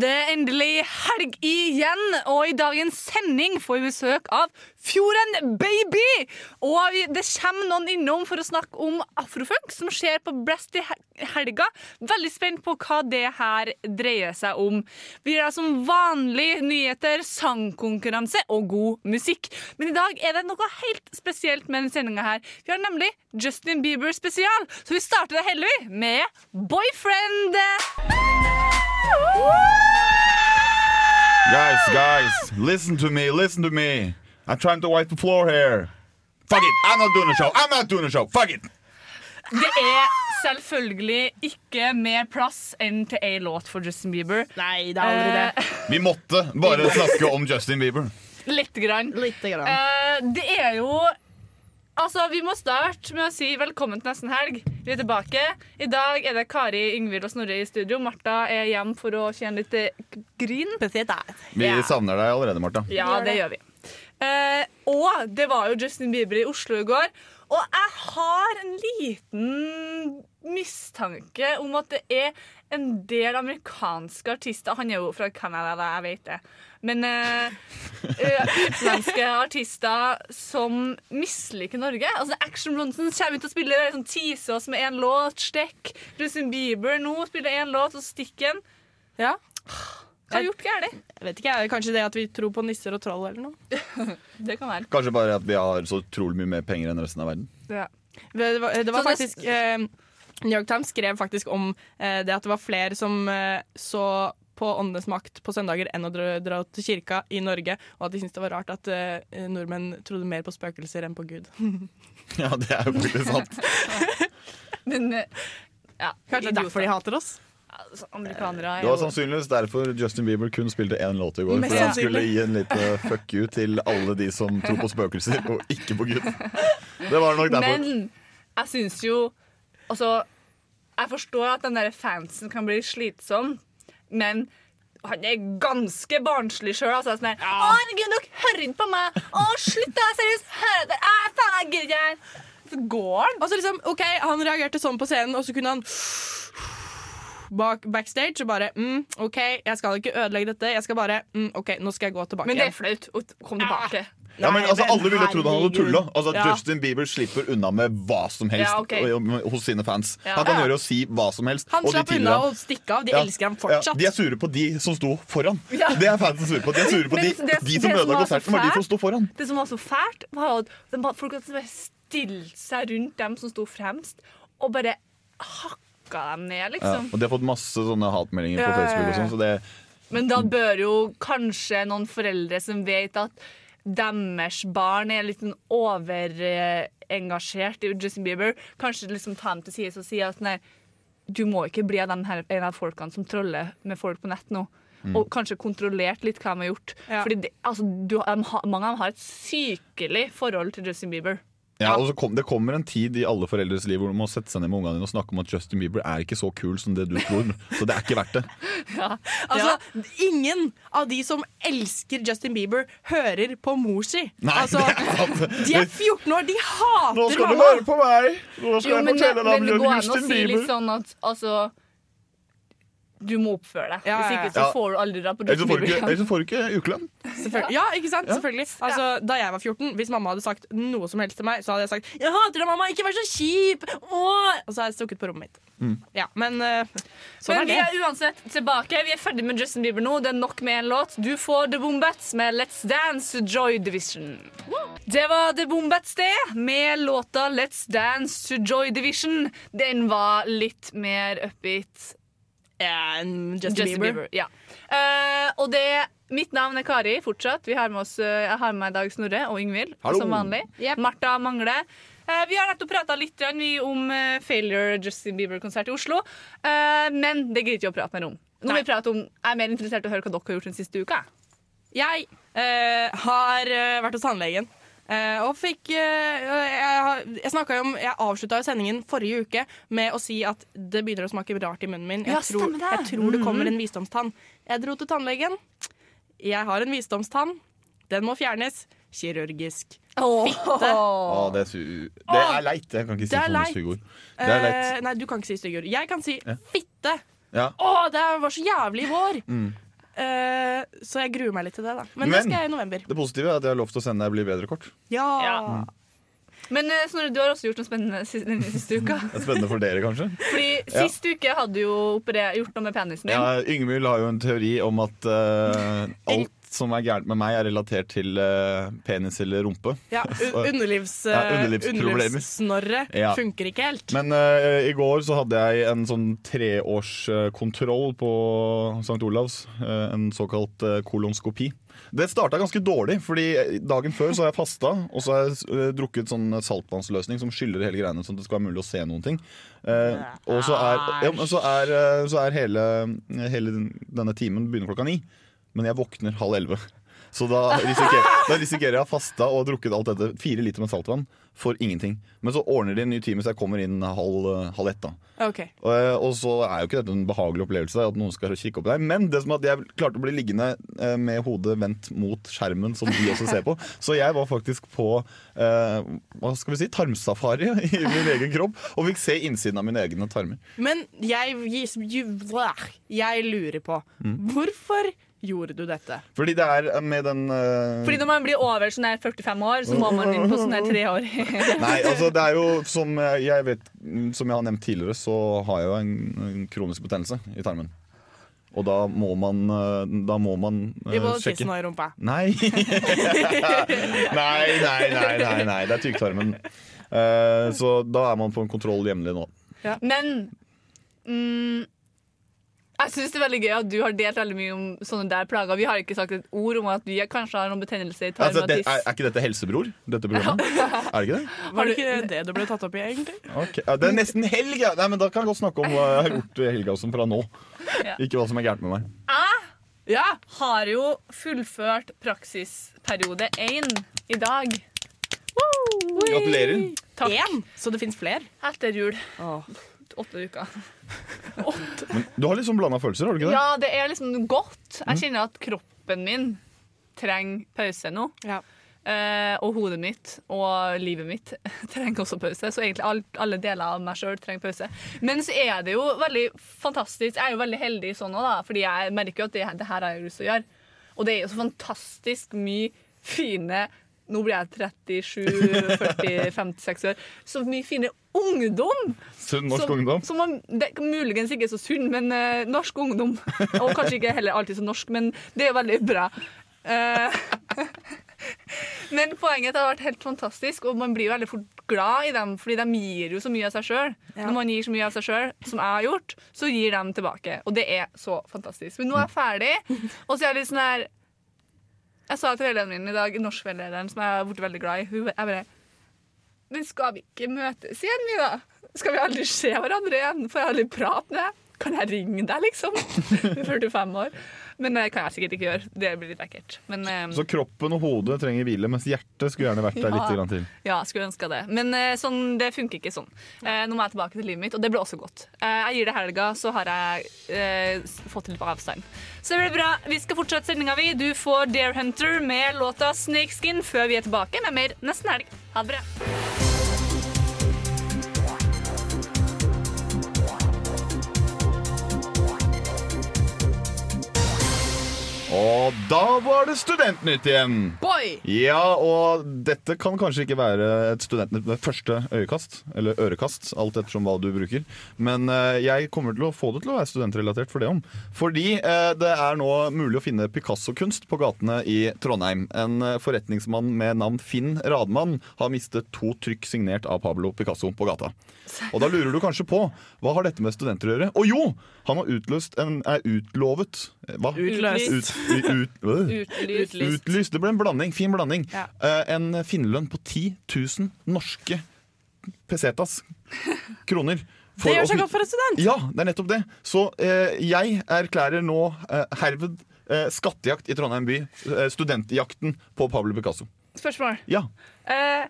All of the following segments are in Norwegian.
Det er endelig helg igjen, og i dagens sending får vi besøk av Fjorden Baby! Og det kommer noen innom for å snakke om afrofunk som skjer på Brest i helga. Veldig spent på hva det her dreier seg om. Vi har som vanlig nyheter, sangkonkurranse og god musikk. Men i dag er det noe helt spesielt med denne sendinga her. Vi har nemlig Justin Bieber spesial, så vi starter det heldigvis med Boyfriend. Guys, guys, listen to me, listen to me. I'm trying to wipe the floor here. Fuck it, I'm not doing a show. I'm not doing a show. Fuck it. Det er selvfølgelig ikke mer plass enn til ei låt for Justin Bieber. Nei, det er aldri det. Vi måtte bare snakke om Justin Bieber. Litt grann. Litt grann. Eh, det er jo Altså, Vi må starte med å si velkommen til nesten helg. Vi er tilbake. I dag er det Kari, Yngvild og Snorre i studio. Martha er hjemme for å tjene litt eh, der. Vi Ja. savner deg allerede, Martha. Ja, det gjør vi. Eh, og det var jo Justin Bieber i Oslo i går. Og jeg har en liten mistanke om at det er en del amerikanske artister Han er jo fra Canada, da, jeg vet det. Men eh, utenlandske artister som misliker Norge. Altså Action Bronson kommer ut og spiller liksom, teaser oss med én låt. stikk. Justin Bieber nå spiller én låt, og den. Ja. Hva har jeg gjort galt? Vet ikke, jeg, Kanskje det at vi tror på nisser og troll eller noe. Det kan være. Kanskje bare at vi har så utrolig mye mer penger enn resten av verden. Ja. Det var, det var faktisk eh, New York Times skrev faktisk om eh, det at det var flere som eh, så på Åndenes makt på søndager enn å dra, dra til kirka i Norge, og at de syntes det var rart at eh, nordmenn trodde mer på spøkelser enn på Gud. Ja, det er jo faktisk sant. Men eh, ja, Kanskje det er derfor de hater oss? Altså, amerikanere er Det var sannsynligvis derfor Justin Bieber kun spilte én låt i går. Mest Fordi han skulle gi en liten fuck you til alle de som tror på spøkelser, og ikke på Gud. Det var nok derfor. Men jeg syns jo Altså, jeg forstår at den der fansen kan bli slitsom, men han er ganske barnslig sjøl. Altså, sånn der, Å, herregud, dere hører ikke på meg! Å, slutt, da! Seriøst, hør dere? Æ, faen, jeg gidder ikke! Så går han. Altså, liksom, ok, Han reagerte sånn på scenen, og så kunne han bak, backstage og bare mm, OK, jeg skal ikke ødelegge dette. Jeg skal bare mm, OK, nå skal jeg gå tilbake Men det er flaut å komme tilbake. Ja, men altså, Alle ville trodd han hadde tulla. Altså, Ja. Justin Bieber slipper unna med hva som helst Ja, okay. hos sine fans. Ja. Han kan gjøre og si hva som helst. Han og slapp unna og å stikke av. De Ja. elsker ham Ja, fortsatt. de er sure på de som sto foran. Ja. Det er fansen sure på. De er sure på de, det- de som som ødela konserten, var de som sto foran. Det som var så fælt, var at folk hadde stilt seg rundt dem som sto fremst, og bare hakka dem ned, Ja, liksom. og de har fått masse sånne hatmeldinger på Ja, ja, Facebook. og ja. sånn, så det Men da bør jo kanskje noen foreldre som vet at deres barn er litt sånn overengasjert i Justin Bieber, kanskje liksom ta dem til side og si at nei, du må ikke bli av den her, en av folkene som troller med folk på nett nå. Og kanskje kontrollert litt hva de har gjort. Ja. Fordi det, altså, du, har- mange av dem har et sykelig forhold til Justin Bieber. Ja, og så kom, Det kommer en tid i alle foreldres liv hvor du må sette seg ned med ungene dine og snakke om at Justin Bieber er ikke så kul som det du tror. Så det er ikke verdt det. Altså, Ingen av de som elsker Justin Bieber, hører på mor si. Nei, altså, det er sant. de er 14 år, de hater Nå skal du mamma! høre på meg! Nå skal Jo, jeg men, Bieber. men det går an å si litt sånn at altså Du må oppføre deg. Ja, Hvis ja, ikke så får du aldri dra på ikke, ellers får du ikke ukelønn. Ja, ikke sant? Selvfølgelig. Altså, da jeg var 14, hvis mamma hadde sagt noe som helst til meg, så hadde jeg sagt 'Jeg hater deg, mamma! Ikke vær så kjip!' Åh! Og så hadde jeg stukket på rommet mitt. Ja, men uh, sånn Men vi er det. er uansett tilbake. Vi er ferdig med Justin Bieber nå. Det er nok med en låt. Du får The Bombats med Let's Dance to Joy Division. Det var The Bombats, det, med låta Let's Dance to Joy Division. Den var litt mer upbeat. Ja, Justin, Justin Bieber. Bieber. Ja. uh, og det Mitt navn er Kari fortsatt. Vi har med oss, eh, jeg har med meg i dag Snorre og Yngvild som vanlig. Martha mangler. Uh, Vi har nettopp prata litt om Failure Justin Bieber-konsert i Oslo. Eh, Men det gidder ikke å prate mer om. Nå vi prate om, Jeg er mer interessert i å høre hva dere har gjort den siste uka. Jeg eh, har vært hos tannlegen. Eh, og fikk uh, Jeg, jeg, jo om, jeg avslutta sendingen forrige uke med å si at det begynner å smake rart i munnen min. Jeg, Ja, tror, det. jeg tror det kommer en visdomstann. Jeg dro til tannlegen. Jeg har en visdomstann. Den må fjernes kirurgisk. Fitte. Oh, det, er det er leit. Jeg kan ikke si sånne stygge ord. Det er leit. Eh, nei, du kan ikke si stygge ord. Jeg kan si fitte. Ja. oh, det var så jævlig i vår! Mm. Eh, så jeg gruer meg litt til det, da. Men, Men- det skal jeg i november. Det positive er at jeg har lov til å sende deg Bli bedre-kort. Ja. Ja. Men eh, Snorre, du har også gjort noe spennende den siste uka. Det er spennende for dere, kanskje. Fordi Ja. Sist uke hadde du jo gjort noe med penisen din. Ja, Yngvild har jo en teori om at uh, alt som er gærent med meg, er relatert til uh, penis eller rumpe. Ja, underlivs, uh, Ja, eh, underlivssnorre Ja. funker ikke helt. Men uh, i går så hadde jeg en sånn treårskontroll på St. Olavs. en såkalt kolonskopi. Det starta ganske dårlig, fordi dagen før så har jeg fasta, og så har jeg drukket sånn saltvannsløsning som skyller hele greiene, sånn at det skal være mulig å se noen ting. Eh, og så er, ja, så er, så er hele, hele denne timen begynner klokka ni. Men jeg våkner halv elleve. Så da risikerer, da risikerer jeg å ha fasta og drukket alt dette, fire liter med saltvann, for ingenting. Men så ordner de en ny time, så jeg kommer inn halv, halv ett. da. okay. Og, og så er jo ikke dette en behagelig opplevelse, at noen skal kikke opp deg. Men det som at jeg klarte å bli liggende eh, med hodet vendt mot skjermen, som de også ser på. Så jeg var faktisk på eh, hva skal vi si, tarmsafari i min egen kropp, og fikk se innsiden av mine egne tarmer. Men jeg, jeg lurer på Mm. hvorfor gjorde du dette? Fordi det er med den uh... Fordi når man blir over sånn 45 år, så må man inn på sånn tre år. Nei, altså det er jo som jeg vet Som jeg har nevnt tidligere, så har jeg jo en, en kronisk betennelse i tarmen. Og da må man eh, Da må man uh, I både tissen og i rumpa. Nei. nei, nei, nei, nei, nei. Det er tykktarmen. Uh, så da er man på en kontroll jevnlig nå. Men mm, jeg syns det er veldig gøy at du har delt veldig mye om sånne der plager. Vi har ikke sagt et ord om at vi kanskje har noen betennelse i tarm Altså, og det, tiss. er, er ikke dette Helsebror? Dette programmet? Er det ikke det? Var det ikke det du ble tatt opp i, egentlig? Okay. ja, Det er nesten helg! Ja. Nei, men Da kan jeg godt snakke om hva jeg har gjort i helga som fra nå. Ja. Ikke hva som er gærent med meg. Ja, har jo fullført praksisperiode én i dag. Gratulerer. Takk. En. Så det fins flere? Etter jul. Åh. Åtte uker. Du har liksom sånn blanda følelser, har du ikke det? Ja, det er liksom godt. Jeg kjenner at kroppen min trenger pause nå. Ja. Uh, og hodet mitt og livet mitt trenger også pause. Så egentlig all, alle deler av meg sjøl trenger pause. Men så er det jo veldig fantastisk. Jeg er jo veldig heldig sånn òg, da, fordi jeg merker jo at det, det her har jeg lyst til å gjøre. Og det er jo så fantastisk mye fine Nå blir jeg 37, 40, 56 år. Så mye finere ungdom! Sunn norsk som, ungdom. Som man, det muligens ikke så sunn, men uh, norsk ungdom. Og kanskje ikke heller alltid så norsk, men det er veldig bra. Uh, men poenget har vært helt fantastisk, og man blir jo veldig fort glad i dem, fordi de gir jo så mye av seg sjøl. Når man gir så mye av seg sjøl, som jeg har gjort, så gir de tilbake. Og det er så fantastisk. Men nå er jeg ferdig, og så er jeg litt sånn her Jeg sa til veilederen min i dag, norskveilederen, som jeg har blitt veldig glad i, hun jeg bare Men skal vi ikke møtes igjen, vi, da? Skal vi aldri se hverandre igjen? Får jeg aldri prate med deg? Kan jeg ringe deg, liksom? Du er 45 år. Men det kan jeg sikkert ikke gjøre. Det blir litt ekkelt. Men eh, Så kroppen og hodet trenger hvile, mens hjertet skulle gjerne vært der litt Ja. grann til. ja, skulle ønska det. Men eh, sånn, det funker ikke sånn. Uh, nå må jeg tilbake til livet mitt, og det blir også godt. Uh, jeg gir det helga, så har jeg uh, fått litt på avstand. Så det blir bra. Vi skal fortsette sendinga, vi. Du får Dare Hunter med låta Snakeskin før vi er tilbake med mer nesten helg. Ha det bra. Og da var det Studentnytt igjen! Boy! Ja, og dette kan kanskje ikke være et studentnytt med første øyekast, eller ørekast, alt ettersom hva du bruker. Men eh, jeg kommer til å få det til å være studentrelatert for det om. Fordi eh, det er nå mulig å finne Picasso-kunst på gatene i Trondheim. En eh, forretningsmann med navn Finn Radmann har mistet to trykk signert av Pablo Picasso på gata. Og da lurer du kanskje på hva har dette med studenter å gjøre? Og jo! Han har utløst en, er utlovet eh, Hva? Utløst. Ut, ut, ut, øh. Utlyst. Utlyst. Det ble en blanding. Fin blanding. Ja. Eh, en finnerlønn på 10 000 norske pesetas kroner. for Det gjør seg godt for en student! Ja, det er nettopp det. Så eh, jeg erklærer nå eh, herved eh, skattejakt i Trondheim by. Eh, studentjakten på Pablo Picasso. Spørsmål. Ja. Eh,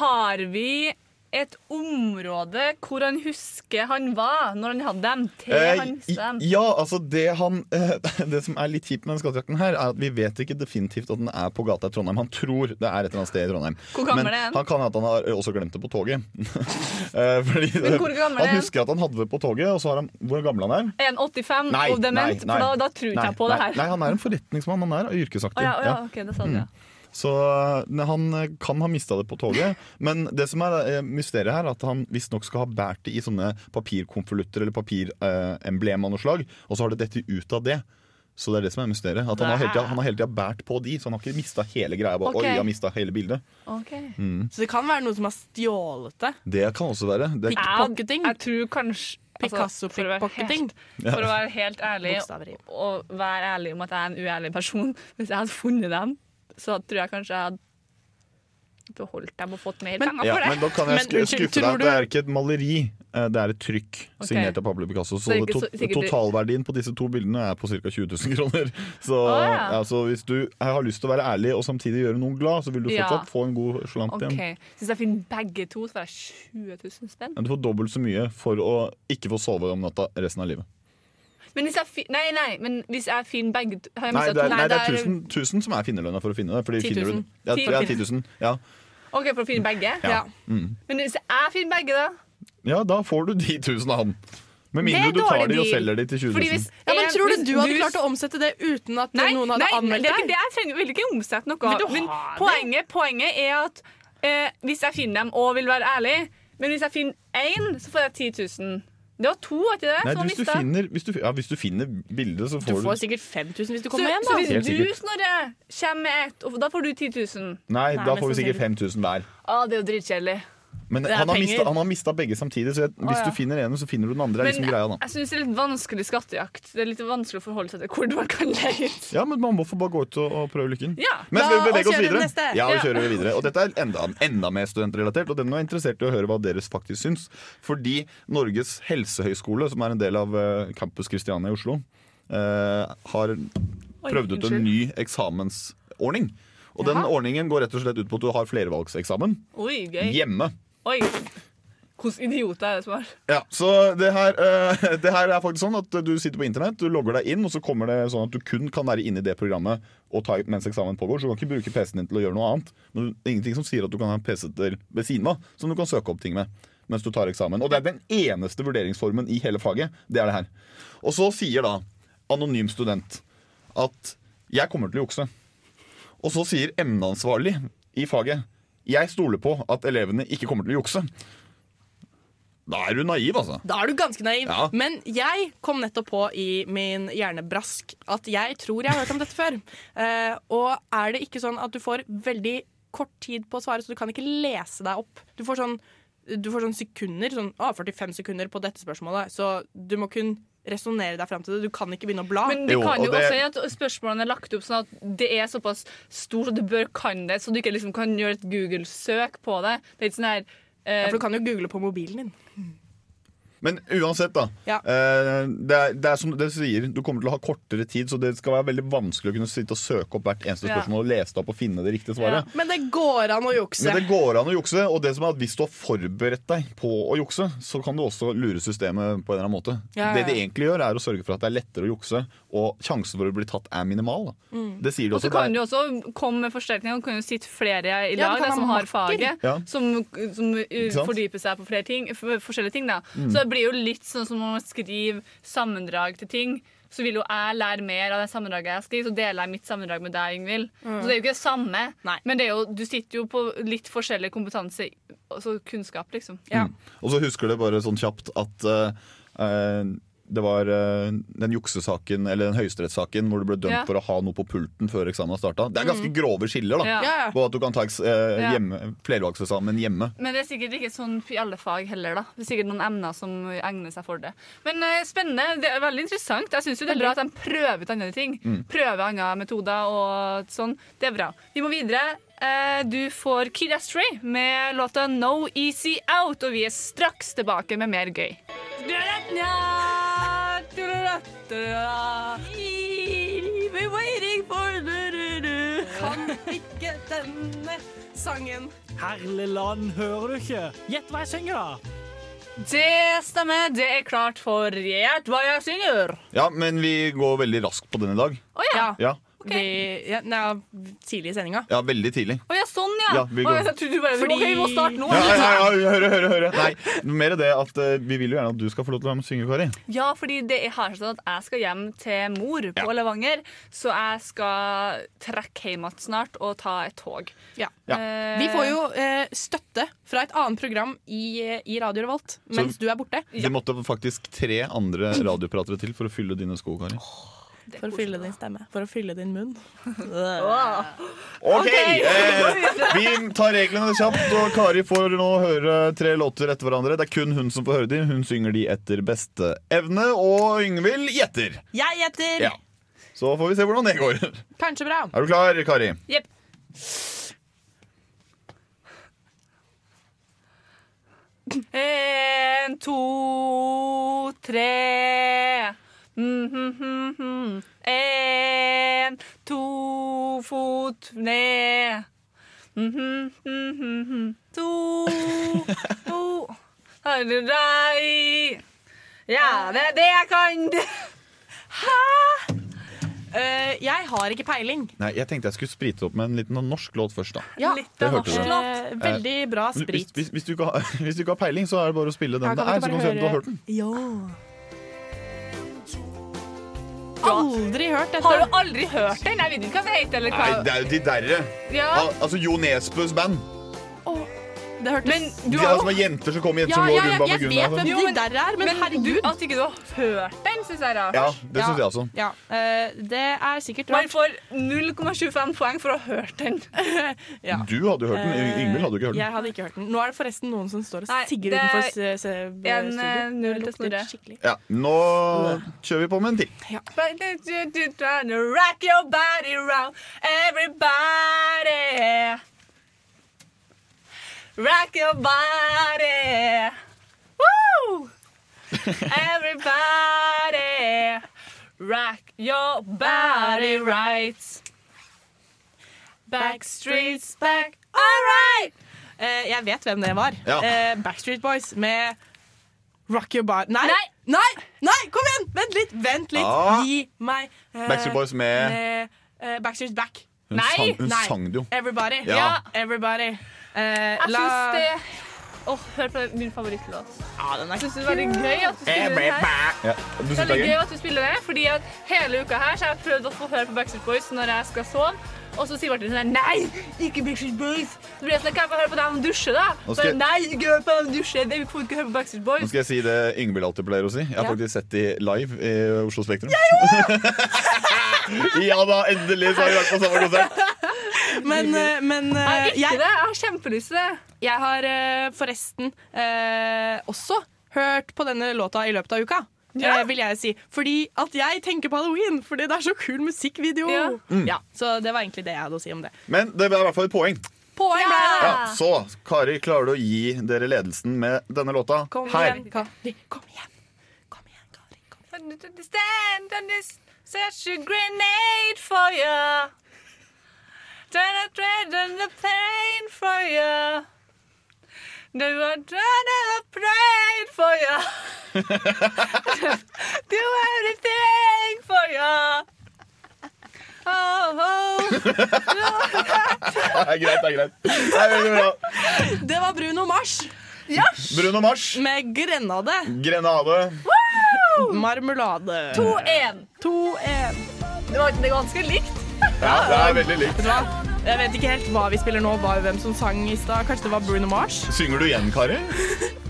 har vi et område hvor han husker han var når han hadde dem? Til Eh, han i- ja, altså det han eh, Det som er litt kjipt med den skattejakten her, er at vi vet ikke definitivt at den er på gata i Trondheim. Han tror det er et eller annet sted i Trondheim. Hvor gammel Men er han? han kan at han har også glemt det på toget. Eh, Fordi Men hvor gammel er han husker at han hadde det på toget, og så har han Hvor gammel han er? han? En 85 Nei, og dement? nei, nei. For da, da tror ikke jeg på nei, det her. Nei, han er en forretningsmann. Han er yrkesaktiv. Oh, ja, oh, ja, okay, ok, det sa du, ja. Så han eh, kan ha mista det på toget. Men det som er eh, mysteriet her, er at han visstnok skal ha båret det i sånne papirkonvolutter eller papiremblem av noe slag, og så har det dette ut av det. Så det er det som er mysteriet. At han har hele tida, han har hele tida båret på de, så han har ikke mista hele greia. Bare, okay. Oi, jeg har hele bildet. Ok. Så det kan være noe som har stjålet det. Det kan også være. Det, Pickpocketing. Jeg, jeg tror kanskje altså, for å Picasso-pickpocketing. helt- For å være helt ærlig og, og være ærlig om at jeg er en uærlig person Hvis jeg hadde funnet dem, så tror jeg kanskje jeg hadde beholdt dem og fått mer Men- penger ja, for det. men da kan jeg Men sk- unnskyld, skuffe deg. du- Det er ikke et maleri, eh, det er et trykk okay. signert av Pablo Picasso. Så Så, det to så- sikkert- totalverdien på disse to bildene er på ca. 20 000 kroner. Så, ah, ja. altså, hvis du har lyst til å være ærlig og samtidig gjøre noen glad, så vil du Ja. fortsatt få en god slant igjen. Ok, Hvis jeg finner begge to, så får jeg 20 000 spenn. Men du får dobbelt så mye for å ikke få sove om natta resten av livet. Men hvis jeg, fi nei, nei, men hvis jeg finner begge har jeg Nei, det er, nei, det er det er- 1000, 1000 som er finnerlønna for å finne det. Fordi 10 000. du, ja, Ti- ja, 10 000. Ja. OK, for å finne begge? Ja. Mm. Men hvis jeg finner begge, da? ja, da får du de 1000 av han. Med mindre du tar de og selger de til 20 000. hvis Ja, men Tror du du hadde klart å omsette det uten at Nei, noen hadde nei, anmeldt det er ikke deg? det. Jeg trenger, vil ikke omsette noe. av Men poenget, poenget er at eh, hvis jeg finner dem og vil være ærlig Men hvis jeg finner én, så får jeg 10 000. Det var to, var ikke det? Nei, hvis, du finner, hvis, du, ja, hvis du finner bildet, så får du, får sikkert 5000 hvis du så, kommer Da. så hvis Helt du. Snorre, kommer med ett, da får du 10 000 Nei, Nei, da får vi sikkert 5000 hver. ah, Det er jo dritkjedelig. Men han har, mista, han har mista begge samtidig, så jeg, hvis ja. du finner ene, så finner du den andre. er Men liksom greia jeg syns det er litt vanskelig skattejakt. Det er litt vanskelig å forholde seg til hvor man kan leie ut. Ja, men man må få bare gå ut og, og prøve lykken. Ja, Men skal vi bevege oss videre? Ja, vi kjører videre. Og dette er enda, enda mer studentrelatert, og den er interessert i å høre hva deres faktisk syns. Fordi Norges helsehøgskole, som er en del av eh, Campus Christiania i Oslo, uh, har prøvd ut en ny eksamensordning. Og den ordningen går rett og slett ut på at du har flervalgseksamen Oi, gøy. hjemme. Oi. hvordan idioter er det som er? Ja, så det her, eh, det her er faktisk sånn at du sitter på internett, du logger deg inn, og så kommer det sånn at du kun kan være inne i det programmet og ta, mens eksamen pågår. Så du kan ikke bruke PC-en din til å gjøre noe annet. Men det er ingenting som sier at du kan ha en PC til ved siden av som du kan søke opp ting med mens du tar eksamen. Og det er den eneste vurderingsformen i hele faget. Det er det her. Og så sier da anonym student at jeg kommer til å jukse. Og så sier emneansvarlig i faget jeg stoler på at elevene ikke kommer til å jukse. Da er du naiv, altså. Da er du ganske naiv. Ja. Men jeg kom nettopp på i min hjernebrask at jeg tror jeg har hørt om dette før. Uh, og er det ikke sånn at du får veldig kort tid på å svare, så du kan ikke lese deg opp? Du får sånn, du får sånn sekunder, sånn ah, 45 sekunder på dette spørsmålet, så du må kun resonnere deg fram til det. Du kan ikke begynne å bla. Men det Jo, kan og jo det- også være at spørsmålene er lagt opp sånn at det er såpass stort at du bør kan det, så du ikke liksom kan gjøre et Google-søk på det. Det er ikke sånn her eh, ja, for du kan jo google på mobilen din. Men uansett, da. Ja. Eh, det, er, det er som det sier, du kommer til å ha kortere tid, så det skal være veldig vanskelig å kunne sitte og søke opp hvert eneste Ja. spørsmål og lese det opp og finne det riktige svaret. Men det går an å jukse. Men det går an å jukse, og det som er at hvis du har forberedt deg på å jukse, så kan du også lure systemet på en eller annen måte. Ja, ja, Det ja. de egentlig gjør, er å sørge for at det er lettere å jukse, og sjansen for å bli tatt er minimal. Da. Mm. Det sier de Og så kan du også komme med forsterkninger, Du kan jo sitte flere i Ja, lag som har faget, Ja. som, som? Mm. fordyper seg på flere ting, forskjellige ting. Da. Så det blir jo litt sånn som å man skriver sammendrag til ting. Så vil jo jeg lære mer av det sammendraget jeg skriver, så deler jeg mitt sammendrag med deg, Ingvild. Så det er jo ikke det samme, Nei. men det er jo, du sitter jo på litt forskjellig kompetanse, altså kunnskap, liksom. Ja. Mm. Og så husker du bare sånn kjapt at uh, eh, det var eh, den juksesaken, eller den høyesterettssaken hvor du ble dømt Ja. for å ha noe på pulten før eksamen starta. Det er ganske grove skiller da, Ja. På at du kan ta eh, hjemme, flervalgseksamen hjemme. Men det er sikkert ikke sånn i alle fag heller, da. Det er sikkert noen emner som egner seg for det. Men eh, spennende. Det er veldig interessant. Jeg syns det er bra at de prøver ut andre ting. Prøver andre metoder og sånn. Det er bra. Vi må videre. Eh, du får Kid Astray med låta No Easy Out, og vi er straks tilbake med mer gøy. Kan ikke denne sangen. Herligland, hører du ikke? Gjett hva jeg synger, da. Det stemmer. Det er klart for Gjett hva jeg synger. Ja, men vi går veldig raskt på den i dag. Oh, ja. Ja. Ja, Ok. Vi, ja, nei, tidlig i sendinga. ja veldig tidlig. Å ja, sånn, ja. Ja, vi Å, går. jeg trodde du bare Fordi- OK, vi må starte nå. Ja, ja, ja, høre, høre, høre. Nei, mer det at uh, vi vil jo gjerne at du skal få lov til å være med og synge, Kari. Ja, fordi det er har sånn at jeg skal hjem til mor på Ja. Levanger, så jeg skal trekke hjem igjen snart og ta et tog. Ja. Ja. Eh, Vi får jo uh, støtte fra et annet program i, i Radio Revolt mens du er borte. Det måtte faktisk tre andre radiopratere til for å fylle dine sko, Kari. For å fylle din stemme. For å fylle din munn. Ok, eh, Vi tar reglene kjapt, og Kari får nå høre tre låter etter hverandre. Det er kun hun som får høre dem. Hun synger de etter beste evne, og Yngvild gjetter. Jeg gjetter! Ja. Så får vi se hvordan det går. Kanskje bra. Er du klar, Kari? Jepp. En, to, tre. En, to, fot ned. To, to? Ja, det er det jeg kan. Eh, jeg har ikke peiling. Nei, Jeg tenkte jeg skulle sprite opp med en liten norsk låt først. da Ja. Litt det du. norsk låt. Eh, veldig bra Hvis, sprit. hvis, hvis, du ikke har, hvis du ikke har peiling, så er det bare å spille den det kan er. Så kan du bare se om du har høre- hørt den. Aldri hørt dette. Har du aldri hørt den? Jeg vet ikke hva det heter. Eller hva. Nei, det er jo de derre. Ja. Al altså Jo Nesbøs band. Det hørtes Men du De har er jo som er jenter som kommer jenter et som går rundt ja, bak jeg vet hvem de der er, men, Men du, herregud. at ikke du har hørt den, syns jeg er rart. Ja, det syns jeg også. Ja, Uh, det er sikkert rart. Man får 0,25 poeng for å ha hørt den. Ja. Du hadde jo hørt den. Yngvild hadde jo ikke hørt den. Jeg hadde ikke hørt den. Nå er det forresten noen som står og sigger er utenfor studio. eh, Det til lukter Snorre. skikkelig. Ja, Nå kjører vi på med en til. Rock your body round, everybody. Rock your body. Woo! Everybody. Rock your body right. Backstreet's back. All right! Eh, jeg vet hvem det var. Ja. Eh, Backstreet Boys med Rock Your Bar... Nei! Nei. Nei! Nei, Kom igjen! Vent litt! Vent litt. Ah. Gi meg eh, Backstreet Boys med med eh, Backstreet's Back. Hun, Nei, sang, hun nei. sang det jo. Everybody. Ja. Everybody. Eh, Jeg la- syns det Åh, Hør på min favorittlåt. Ja, den er det er veldig gøy at du spiller den her. Ja, du Det veldig gøy at du spiller den, fordi at hele uka her så har jeg prøvd å få høre på Backstreet Boys når jeg skal sove. Og så sier Martin sånn Nei, ikke Backstreet Boys! Så blir jeg sånn, Kan jeg få høre på dem dusje, da? Nå skal Bare, Nei, ikke hør på dem dusje! Det får ikke høre på Backstreet Boys. Nå skal jeg si det Yngvild alltid pleier å si. Jeg har Ja. faktisk sett de live i Oslo Spektrum. ja da, endelig så har vi vært på samme konsert! Men, eh, men eh, Jeg har ikke jeg, det. Jeg har kjempelyst til det. jeg har eh, forresten eh, også hørt på denne låta i løpet av uka. Ja. eh, vil jeg si. Fordi at jeg tenker på halloween, fordi det er så kul musikkvideo. Ja. Ja, så det var egentlig det jeg hadde å si om det. Men det ble i hvert fall et poeng. Poeng ble det! Ja, så, Kari, klarer du å gi dere ledelsen med denne låta? Kom Her. igjen, Kari. Kom igjen. Kom igjen, Kari. Kom igjen. Stand on this such a grenade for you. Turn a tread on the pain for you. Do a turn a plane for you. Do everything for you. Oh, oh. Det er greit, det er greit. Det er veldig bra. Det var Bruno Mars Bruno Mars, med Grenade. Grenade. Marmelade. 2-1. 2-1. Det var det ganske likt. Ja, det er veldig likt. Jeg vet ikke helt hva vi spiller nå, hva, hvem som sang i stad. Kanskje det var Bruno Mars? Synger du igjen, Kari?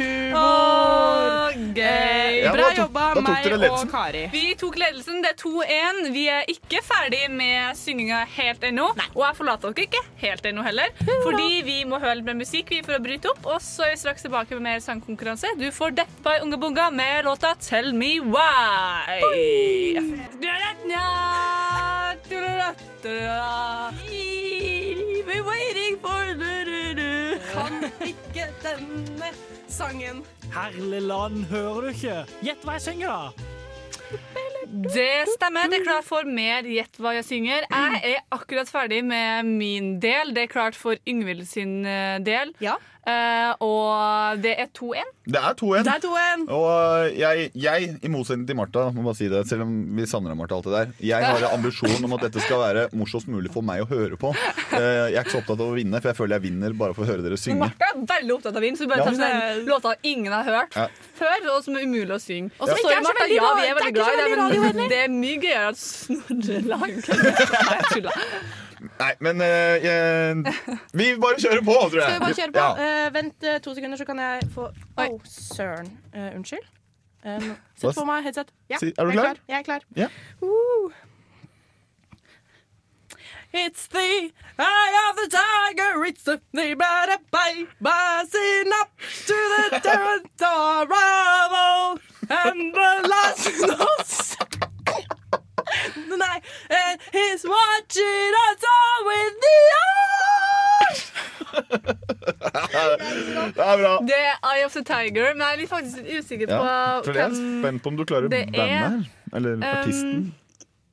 humor. gøy. Ja, Bra tok- jobba, meg og. Kari. Vi tok ledelsen. Det er 2-1. Vi er ikke ferdig med synginga helt ennå. Og jeg forlater dere ikke helt ennå heller. Fordi vi må høre litt mer musikk vi for å bryte opp. Og så er vi straks tilbake med mer sangkonkurranse. Du får Death by Unge Bunga med låta Tell Me Why. We're waiting for du-du-du. Kan ikke denne sangen. Herlig land, hører du ikke? Gjett hva jeg synger, da! Det stemmer. Det er klart for mer Gjett hva jeg synger. Jeg er akkurat ferdig med min del. Det er klart for Yngvild sin eh, del. Ja. Uh, og det er 2-1. Det er 2-1. Det er 2-1. Og jeg, jeg, i motsetning til Martha, må bare si det, selv om vi savner Martha alt det der, jeg har en ambisjon om at dette skal være morsomst mulig for meg å høre på. Uh, Jeg er ikke så opptatt av å vinne, for jeg føler jeg vinner bare for å høre dere synge. Martha er veldig opptatt av å vinne, så vi bare Ja. tar sånne låter ingen har hørt Ja. før, og som er umulig å synge. Og Så ja. står Martha, ja, vi er veldig glad i det, veldig men radiovennlig. det er mye gøyere at Snorre lager jeg. Nei, men uh, jeg, vi bare kjører på, tror jeg. Skal vi bare kjøre på? Ja. Uh, vent uh, to sekunder, så kan jeg få Oi, oh, søren. Eh, unnskyld. Um, Sett på meg headset. Ja, Si- er du jeg klar? Jeg er klar. Yeah. Woo. It's the eye of the tiger, it's the the bada bay, buzzing up to the territorial and the last notes. Nei, and he's watching us all with the eyes. Det er bra. Det er Eye of the Tiger, men jeg er litt faktisk usikker Ja. på For jeg er spent på om du klarer det bandet er, her. Eller artisten.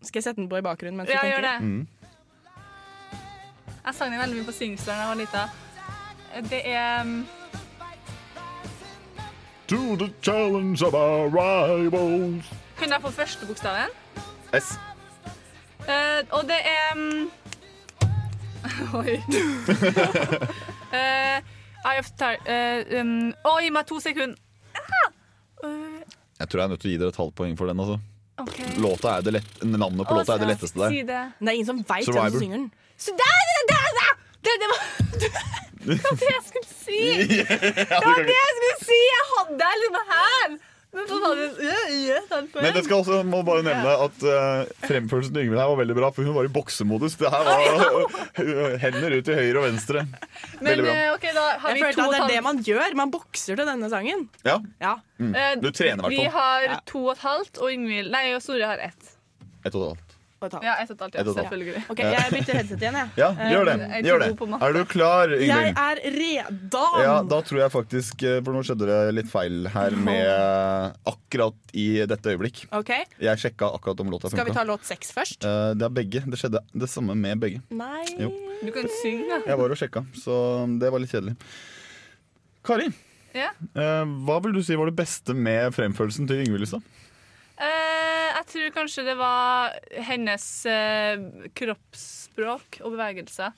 Skal jeg sette den på i bakgrunnen mens vi Ja, tenker? gjør det. Mm. Jeg sang den veldig mye på Singstar da jeg var lita. Det er um, To the challenge of our rivals. Kunne jeg få første bokstaven? S. Eh, og det er um, Oi. uh, I have the uh, um, Å, gi meg to sekunder. Ah! Eh, Jeg tror jeg er nødt til å gi dere et halvt poeng for den. Altså. okay. Låta er det lett, navnet på oh, låta er det letteste der. Si det. Det er ingen som veit hvem som synger den. Så der, der, der, der! Det, det var Det det jeg skulle si! Det var det jeg skulle si! Jeg hadde den liksom her! Men det skal også, må bare nevne at uh, fremførelsen til Yngvild her var veldig bra, for hun var i boksemodus. Det her var hender ut til høyre og venstre. Men Veldig bra. eh, OK, da har Jeg vi følte to at det er og det man gjør. Man bokser til denne sangen. Ja, Ja. Eh, Du trener i hvert Vi fall. har to og et halvt, og Yngvild Nei, og Snorre har ett. Et og et halvt. Og. Ja, ett og et halvt, ja, selvfølgelig. OK, jeg bytter headset igjen, jeg. Ja, gjør det. jeg er Gjør det. Er du klar, Jeg er redo! Ja, da tror jeg faktisk eh, For nå skjedde det litt feil her med akkurat i dette øyeblikk. OK, Jeg sjekka akkurat om låta Skal vi ta låt seks først? Eh, det er begge. Det skjedde det samme med begge. Nei Jo. Du kan synge, da. Jeg var og sjekka, så det var litt kjedelig. Kari, Ja. eh, hva vil du si var det beste med fremførelsen til Yngvild i stad? Eh, jeg tror kanskje det var hennes eh, kroppsspråk og bevegelser.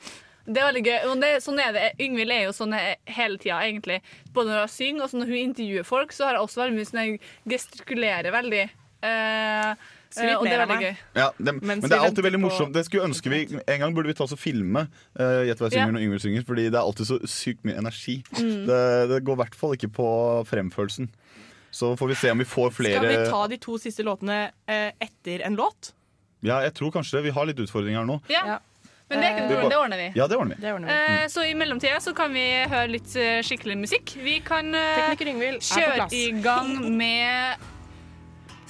Det er veldig gøy. Det, sånn er det. Yngvild er jo sånn hele tida, egentlig. Både når hun synger og når hun intervjuer folk, så har hun også veldig mye sånn jeg gestikulerer veldig. Eh, eh, og det er veldig gøy. Ja, det, men det er alltid veldig morsomt. Det skulle ønske vi En gang burde vi ta oss og filme uh, Gjett hva jeg synger Ja. når Yngvild synger, Fordi det er alltid så sykt mye energi. Mm. Det, det går i hvert fall ikke på fremførelsen. Så får vi se om vi får flere Skal vi ta de to siste låtene eh, etter en låt? Ja, jeg tror kanskje det. Vi har litt utfordringer nå. Ja. Ja. Men det, det ordner vi. Ja, det ordner vi. Det ordner vi. Mm. så i mellomtida så kan vi høre litt eh, skikkelig musikk. Vi kan kjøre i gang med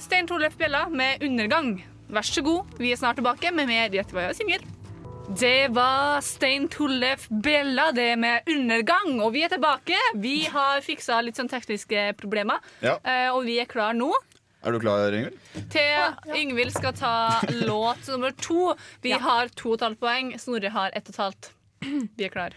Stein Torleif Bjella med 'Undergang'. Vær så god, vi er snart tilbake med mer Gjett hva jeg synger. Det var Stein Tollef Bella, det med 'Undergang'. Og vi er tilbake. Vi har fiksa litt sånn tekniske problemer, Ja. eh, og vi er klar nå. Er du klar, Yngvild? Til Yngvild skal ta låt nummer to. Vi Ja. har to og et halvt poeng. Snorre har ett og et halvt. Vi er klar.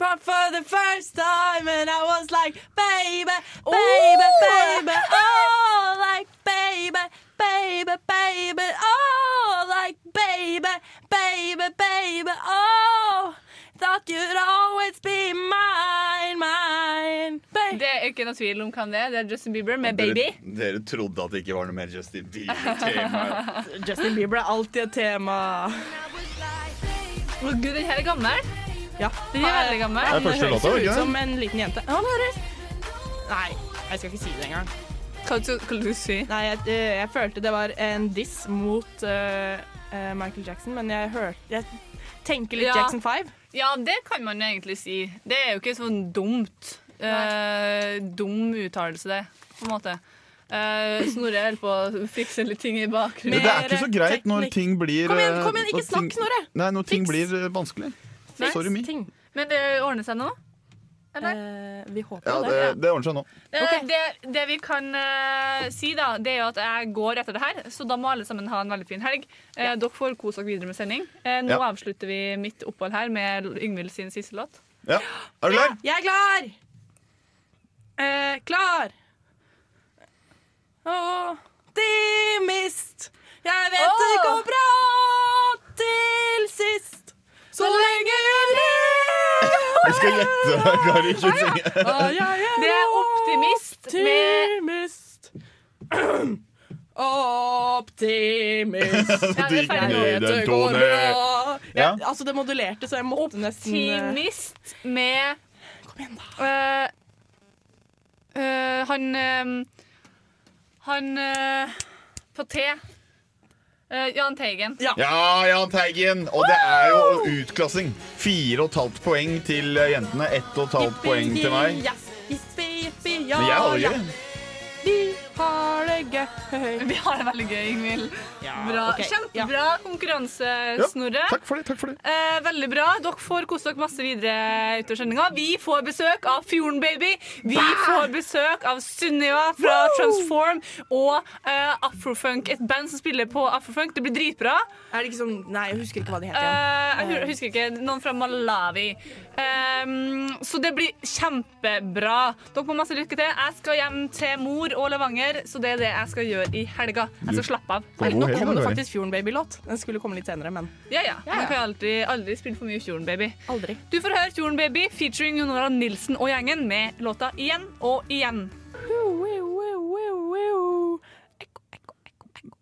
But for the first time and I was like Baby, baby, baby Oh, like baby, baby, baby Oh, like baby, baby, baby Oh Thought you'd always be mine, mine baby. Det er ikke noe tvil om hvem det er. Det er Justin Bieber med 'Baby'. Dere, dere trodde at det ikke var noe mer Justin Bieber-tema. Justin Bieber er alltid et tema Å gud, den her er gammel. Ja. Den er veldig gammel. Det er første høres låta, jo ikke ut som en liten jente. Han høres Nei, jeg skal ikke si det engang. Hva skal du si? Nei, jeg, eh, jeg følte det var en diss mot uh, uh, Michael Jackson, men jeg hørte Jeg tenker litt Ja. Jackson 5. Ja, det kan man egentlig si. Det er jo ikke sånn dumt. Uh, dum uttalelse, det, på en måte. Uh, Snorre holder på å fikse litt ting i bakgrunnen. Det er ikke så greit når ting blir Kom igjen, kom igjen, ikke snakk, Snorre! Nei, når ting Fiks. blir vanskelig. Sorry me. ting. Men det ordner seg nå? Eller? Eh, vi håper Ja, det, det. det ordner seg nå. Eh, Det, det vi kan eh, si, da, det er jo at jeg går etter det her, så da må alle sammen ha en veldig fin helg. Eh, Dere får kose dere videre med sending. Eh, nå Ja. avslutter vi mitt opphold her med Yngvild sin siste låt. Ja. Er du klar? Jeg er klar! Eh, klar! Optimist! Jeg vet det Åh! går bra til sist. Så lenge jeg lever. Vi skal gjette, Kari. Ikke synge. Jeg Det er Optimist med optimist. Optimist. Ja, det er den tone. bra. Ja. Altså, det modulerte, så jeg måtte nesten eh, Optimist med Kom igjen, da. Uh, uh, Han uh, Han på T. Eh, Jahn Teigen. Ja. Ja, Jahn Teigen! Og det er jo utklassing. Fire og et halvt poeng til eh, jentene. Ett og et halvt poeng til meg. Yes. Yippie, yippie, ja, Men jeg har det ja. gøy. Vi har det gøy. Vi har det veldig gøy, Ingvild. Bra. okay. Kjempebra konkurranse, Ja, Snorre. takk for det. takk for det Eh, veldig bra. Dere får kose dere masse videre utover sendinga. Vi får besøk av Fjorden Baby. Vi får besøk av Sunniva fra Transform og eh, Afrofunk. Et band som spiller på Afrofunk. Det blir dritbra. Er det ikke sånn Nei, jeg husker ikke hva de heter. Eh, jeg husker ikke. Noen fra Malawi. Ehm, så det blir kjempebra. Dere får masse lykke til. Jeg skal hjem til mor og Levanger, så det er det jeg skal gjøre i helga. Jeg skal slappe av. Nå kom det faktisk Fjorden Baby-låt. Den skulle komme litt senere, men Ja, ja. Ja, ja. Man kan aldri, aldri spille for mye Fjorden Baby. aldri. Du får høre Fjorden Baby featuring Jonora Nilsen og gjengen med låta Igjen og igjen.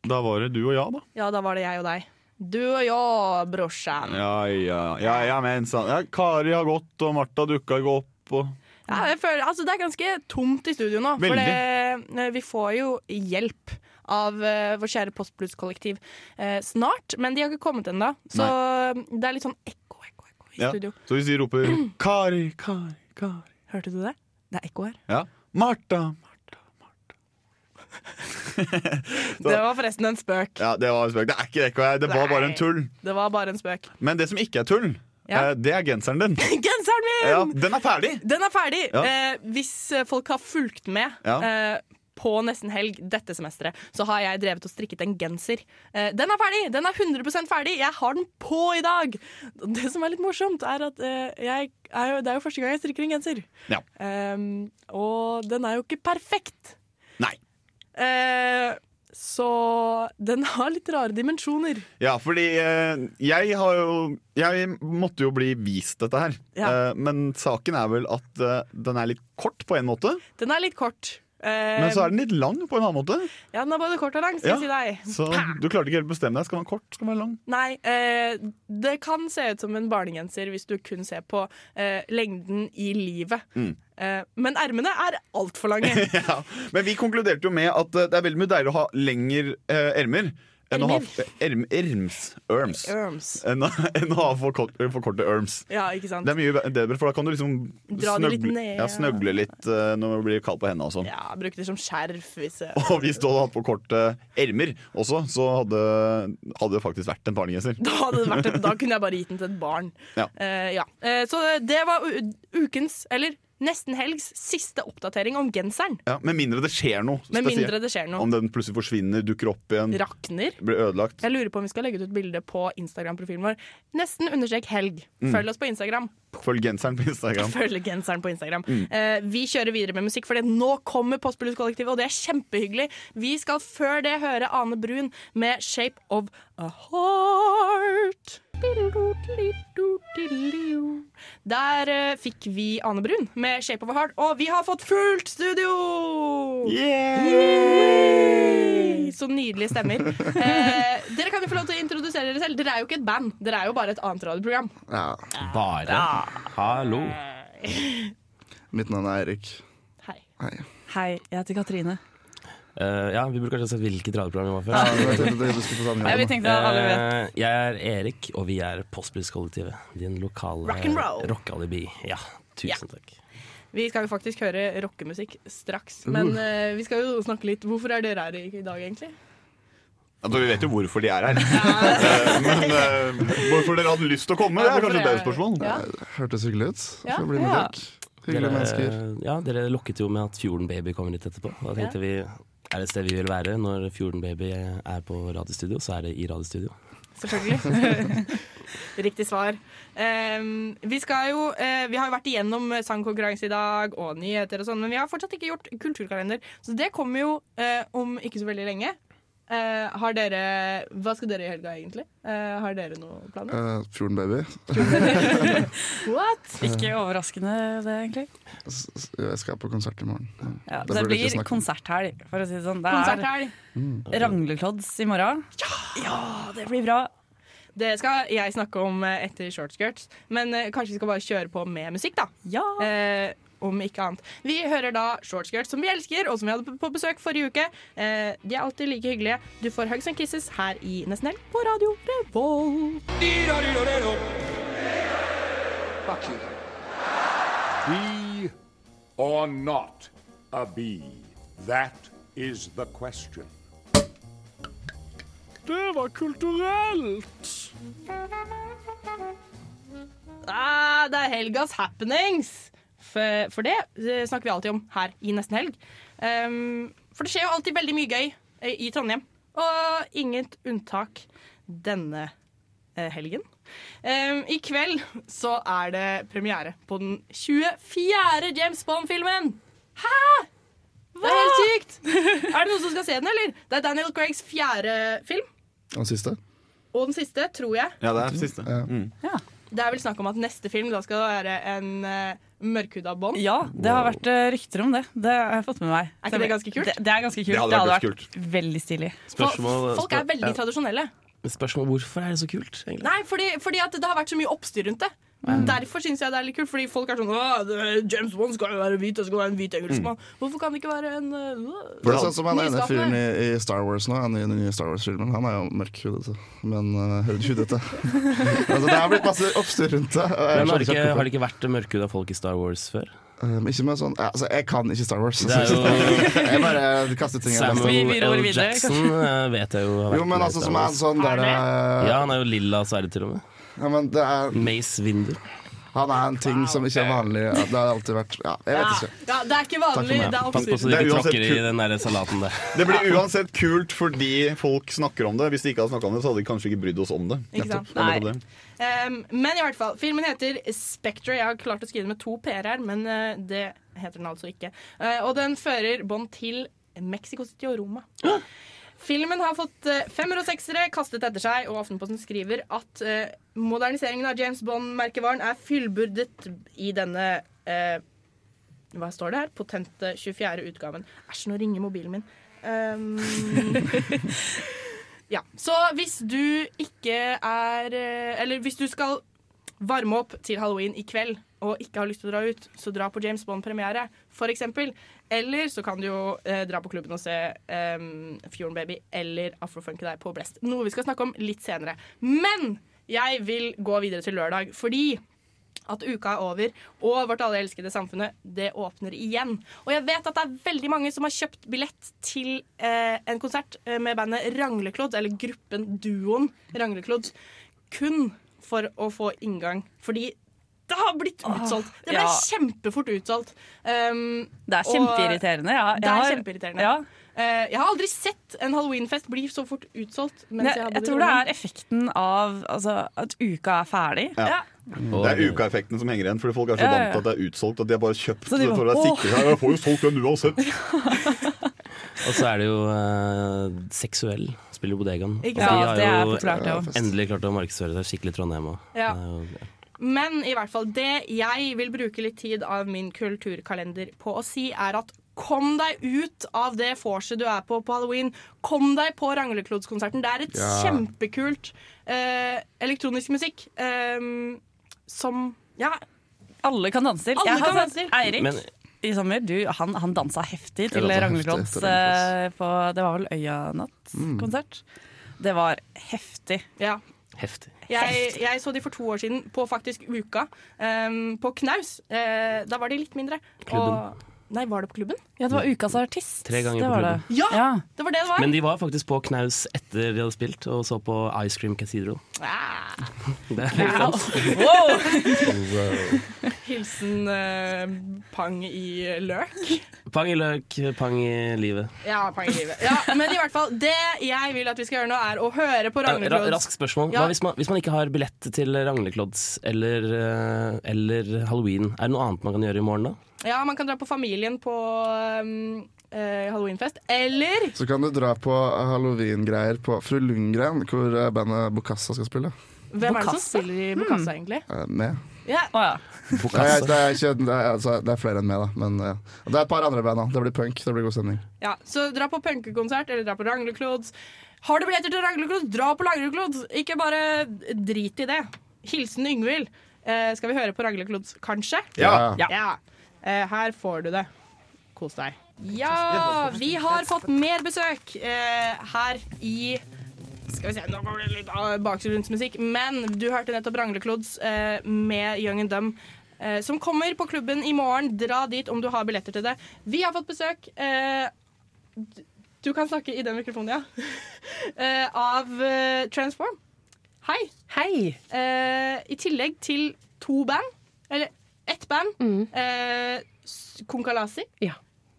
Da var det du og jeg, da. Ja, da var det jeg og deg. Du og jeg, brorsan. Ja, ja, ja, ja men sant. Ja, Kari har gått, og Martha dukka ikke opp. Og... Ja, jeg føler, altså, det er ganske tomt i studio nå. For det, eh, vi får jo hjelp av uh, vår kjære Postbluss-kollektiv uh, snart, men de har ikke kommet ennå. Så det er litt sånn ekko, ekko, ekko i Ja. studio. Så hvis vi roper Kari, Kari, Kari Hørte du det? Det er ekko her. Ja. Martha, Martha, Martha. Det var forresten en spøk. Ja, det var en spøk. Det er ikke ekko her. Det var bare en tull. Det var bare en spøk. Men det som ikke er tull, Ja. eh, det er genseren din. Genseren min! Ja, den er ferdig! Den er ferdig! Ja. Eh, hvis eh, folk har fulgt med eh, på nesten helg dette semesteret, så har jeg drevet og strikket en genser. Eh, den er ferdig! Den er 100% ferdig! Jeg har den på i dag! Det som er litt morsomt, er at eh, jeg er jo, det er jo første gang jeg strikker en genser. Ja. Ehm, og den er jo ikke perfekt. Nei. Eh, så den har litt rare dimensjoner. Ja, fordi eh, jeg har jo Jeg måtte jo bli vist dette her. Ja. Eh, men saken er vel at eh, den er litt kort på en måte. Den er litt kort. Eh, Men så er den litt lang på en annen måte. Ja, den er både kort og lang, skal Ja. jeg si deg. Så du klarte ikke helt å bestemme deg. Skal den være kort? Skal den være lang? Nei, eh, det kan se ut som en barnegenser hvis du kun ser på eh, lengden i livet. Mm. Eh, men ermene er altfor lange. ja. Men vi konkluderte jo med at eh, det er veldig mye deiligere å ha lengre ermer enn å ha for, kort, for korte erms. Ja, ikke sant? Det er mye bedre, for da kan du liksom Dra det litt snøgle, ned, ja, ja. snøgle litt eh, når det blir kaldt på hendene og sånn. Ja, Bruke det som skjerf hvis eh, Og hvis du hadde hatt på korte ermer også, så hadde, hadde det faktisk vært en barnegenser. da, da kunne jeg bare gitt den til et barn. Ja. Uh, ja. Eh, så det var ukens, eller nesten helgs, siste oppdatering om genseren. Ja, med mindre det skjer noe Med mindre det skjer noe. Om den plutselig forsvinner, dukker opp igjen, Rakner. blir ødelagt. Jeg lurer på om vi skal legge ut et bilde på Instagram-profilen vår. Nesten understrek helg. Mm. Følg oss på Instagram. Følg genseren på Instagram. Følg genseren på Instagram. Mm. Eh, vi kjører videre med musikk, for nå kommer Postblues-kollektivet, og det er kjempehyggelig. Vi skal før det høre Ane Brun med 'Shape of a Heart'. Der uh, fikk vi Ane Brun med 'Shape of a Heart', og vi har fått fullt studio! Yeah! Yay! så nydelige stemmer. Eh, dere kan jo få lov til å introdusere dere selv. Dere er jo ikke et band, dere er jo bare et annet radioprogram. Ja. Bare. Hallo. Mitt navn er Eirik. Hei. Hei. Hei, jeg heter Katrine. Eh, ja, Vi burde kanskje sett hvilket radioprogram vi var før. Ja, det, få samme Ja, vi tenkte at alle vet. Uh, jeg er Erik, og vi er Postblues-kollektivet. Din lokale rockealibi. Ja, tusen takk. Vi skal jo faktisk høre rockemusikk straks, men uh, vi skal jo snakke litt Hvorfor er dere her i, dag, egentlig? Altså, vi vet jo hvorfor de er her. Men uh, hvorfor dere hadde lyst til å komme, det er kanskje et bedre spørsmål. Ja. Hørtes hyggelig ut. Ja. Bli med Ja. dere. Hyggelige mennesker. ja, dere lokket jo med at Fjorden Baby kommer litt etterpå. Da tenkte vi er det et sted vi vil være når Fjorden Baby er på radiostudio, så er det i radiostudio. Selvfølgelig. Riktig svar. Um, vi skal jo uh, Vi har jo vært igjennom sangkonkurranse i dag og nyheter og sånn, men vi har fortsatt ikke gjort kulturkalender. Så det kommer jo uh, om ikke så veldig lenge. Eh, har dere Hva skal dere i helga, egentlig? Uh, har dere noen planer? Uh, Fjorden Baby. What? Ikke overraskende, det, egentlig. S- Jeg skal på konsert i morgen. Ja, Det det blir konserthelg, for å si det sånn. Det er er Rangleklods i morgen. Ja! det blir bra. Det skal jeg snakke om etter Shortskirts, men kanskje vi skal bare kjøre på med musikk, da. Ja! Om ikke annet. Vi hører da Shortskirts, som vi elsker, og som vi hadde på besøk forrige uke. Eh, de er alltid like hyggelige. Du får Hugs and Kisses her i Nesten Helg på Radio Revolt. Or not a bee? That is the question. Det var kulturelt! Ah, det er helgas happenings! For, for det Det snakker vi alltid om her i Nesten Helg. Um, for det skjer jo alltid veldig mye gøy eh, i Trondheim. Og inget unntak denne eh, helgen. Um, I kveld så er det premiere på den 24. James Bond-filmen. Hæ?! Hva? Det er helt sykt! Er det noen som skal se den, eller? Det er Daniel Craigs fjerde film. Og den siste? Og den siste, tror jeg. Ja, det er siste. Ja. Mm. Det er vel snakk om at neste film da skal være en uh, mørkhuda bånd. Ja, det har vært eh, rykter om det. Det har jeg fått med meg. Er ikke det ganske kult? Det, det er ganske kult. Det hadde vært vært veldig stilig. Spørsmål, Folk er veldig tradisjonelle. spørsmål hvorfor er det så kult, egentlig? Nei, fordi, fordi at det har vært så mye oppstyr rundt det. Derfor syns jeg det er litt kult. Fordi folk er sånn James Bond skal jo være hvit, og skal være en hvit engelskmann. Hvorfor kan det ikke være en uh, Det er sånn som han ene fyren i, i Star Wars nå, han i den nye Star Wars-filmen. Han er jo mørkhudete, men uh, hudete. altså, det har blitt masse oppstyr rundt det. Men har det ikke, har det ikke vært mørkhuda folk i Star Wars før? Um, ikke med sånn ja, altså, Jeg kan ikke Star Wars. Det er jo- jeg bare kaster ting Samuel L. Jackson vet jeg jo har vært Jo, men altså som er sånn der Ja, han er jo lilla sverd til og med. Ja, men det er, Mace Winder. Han er en ting som ikke er vanlig. Ja, Det har alltid vært Ja, jeg vet ikke. ja, det er ikke Takk for vanlig. meg. Det er Pass på Det er ikke uansett tråkker i kult. den der salaten der. Det blir uansett kult fordi folk snakker om det. Hvis de ikke hadde snakka om det, så hadde de kanskje ikke brydd oss om det. Ikke sant? Det er nettopp det. Um, men i hvert fall, filmen heter Spectre. Jeg har klart å skrive det med to p-er her, men uh, det heter den altså ikke. Uh, og den fører bånd til Mexico City og Roma. Filmen har fått uh, femmer og seksere kastet etter seg, og Aftenposten skriver at uh, moderniseringen av James Bond-merkevaren er fyllbyrdet i denne uh, Hva står det her? Potente 24. utgaven. Æsj, nå ringer mobilen min. Um, ja, Så hvis du ikke er eh, Eller hvis du skal varme opp til halloween i kveld og ikke har lyst til å dra ut, så dra på James Bond-premiere, eksempel. Eller så kan du jo eh, dra på klubben og se eh, Fjorden Baby eller Afrofunky deg på Blest. Noe vi skal snakke om litt senere. Men jeg vil gå videre til lørdag, fordi at uka er over, og vårt alle elskede samfunnet, det åpner igjen. Og jeg vet at det er veldig mange som har kjøpt billett til eh, en konsert eh, med bandet Rangleklodd, eller gruppen, duoen Rangleklodd, kun for å få inngang. Fordi det har blitt utsolgt. Det ble ja. kjempefort utsolgt. Um, Det er kjempeirriterende. Ja, Det er kjempeirriterende. Ja. Uh, jeg har aldri sett en halloweenfest bli så fort utsolgt. Mens Jeg, jeg, hadde jeg tror det er effekten av altså, at uka er ferdig. Ja. Det er ukaeffekten som henger igjen, fordi folk er så Ja, ja, vant til at det er utsolgt at de har bare kjøpt Så de det for å være sikre. Ja, Jeg får jo solgt den uansett. Og så er det jo uh, seksuell, spiller bodegaen. Ikke sant? de har jo klart, ja. endelig klart å markedsføre seg skikkelig i Trondheim òg. Ja. Men i hvert fall det jeg vil bruke litt tid av min kulturkalender på å si, er at Kom deg ut av det vorset du er på på halloween. Kom deg på Rangleklodskonserten. Det er et Ja. kjempekult uh, elektronisk musikk um, som Ja. Alle kan danse til. Alle Jeg har kan sett danse til. Eirik Men- i sommer, du, han, han dansa heftig til Ragnarklods til Ragnarklods. på Det var vel Øyanatt-konsert. Det var heftig. Ja. Heftig. Jeg, jeg så de for to år siden, på faktisk Uka, um, på Knaus. Uh, da var de litt mindre. Klubben. Og, nei, var det på klubben? Ja, det var ukas artist. Tre ganger det på klubben. det. Ja, det var det det var. Men de var faktisk på knaus etter de hadde spilt, og så på Ice Cream Cathedral. Ah. Det er helt Wow. sant. Wow. Hilsen uh, pang i løk. Pang i løk, pang i livet. Ja, pang i livet. Ja, men i hvert fall, det jeg vil at vi skal gjøre nå, er å høre på Rangleklods Rask raskt spørsmål. Ja. Hva hvis man, hvis man ikke har billett til Rangleklods eller, eh, eller halloween, er det noe annet man kan gjøre i morgen da? Ja, man kan dra på familien på um, eh, halloweenfest. Eller Så kan du dra på halloween-greier på Fru Lundgren, hvor eh, bandet Bokassa skal spille. hvem er det som Bokassa? spiller i Bokassa, egentlig? Eh, Med. Ja. Nei, er, det, er ikke, det, er, altså, det er flere enn meg, da. Men ja. Det er et par andre band. da. Det blir punk. Det blir god stemning. Ja, så dra på punkekonsert eller dra på Rangleklods. Har du billetter til Rangleklods, dra på Rangleklods! Ikke bare drit i det. Hilsen Yngvild. Eh, skal vi høre på Rangleklods, kanskje? Ja. Ja. Eh, her får du det. Kos deg. Ja, vi har fått mer besøk eh, her i skal vi se, Nå går det litt bakgrunnsmusikk, men du hørte nettopp Rangleklods eh, med Young and Dumb. Eh, som kommer på klubben i morgen. Dra dit om du har billetter til det. Vi har fått besøk eh, Du kan snakke i den mikrofonen, ja. eh, av eh, Transform. Hei. Hei. Eh, I tillegg til to band, eller ett band, eh, S- Konkalasi. Ja.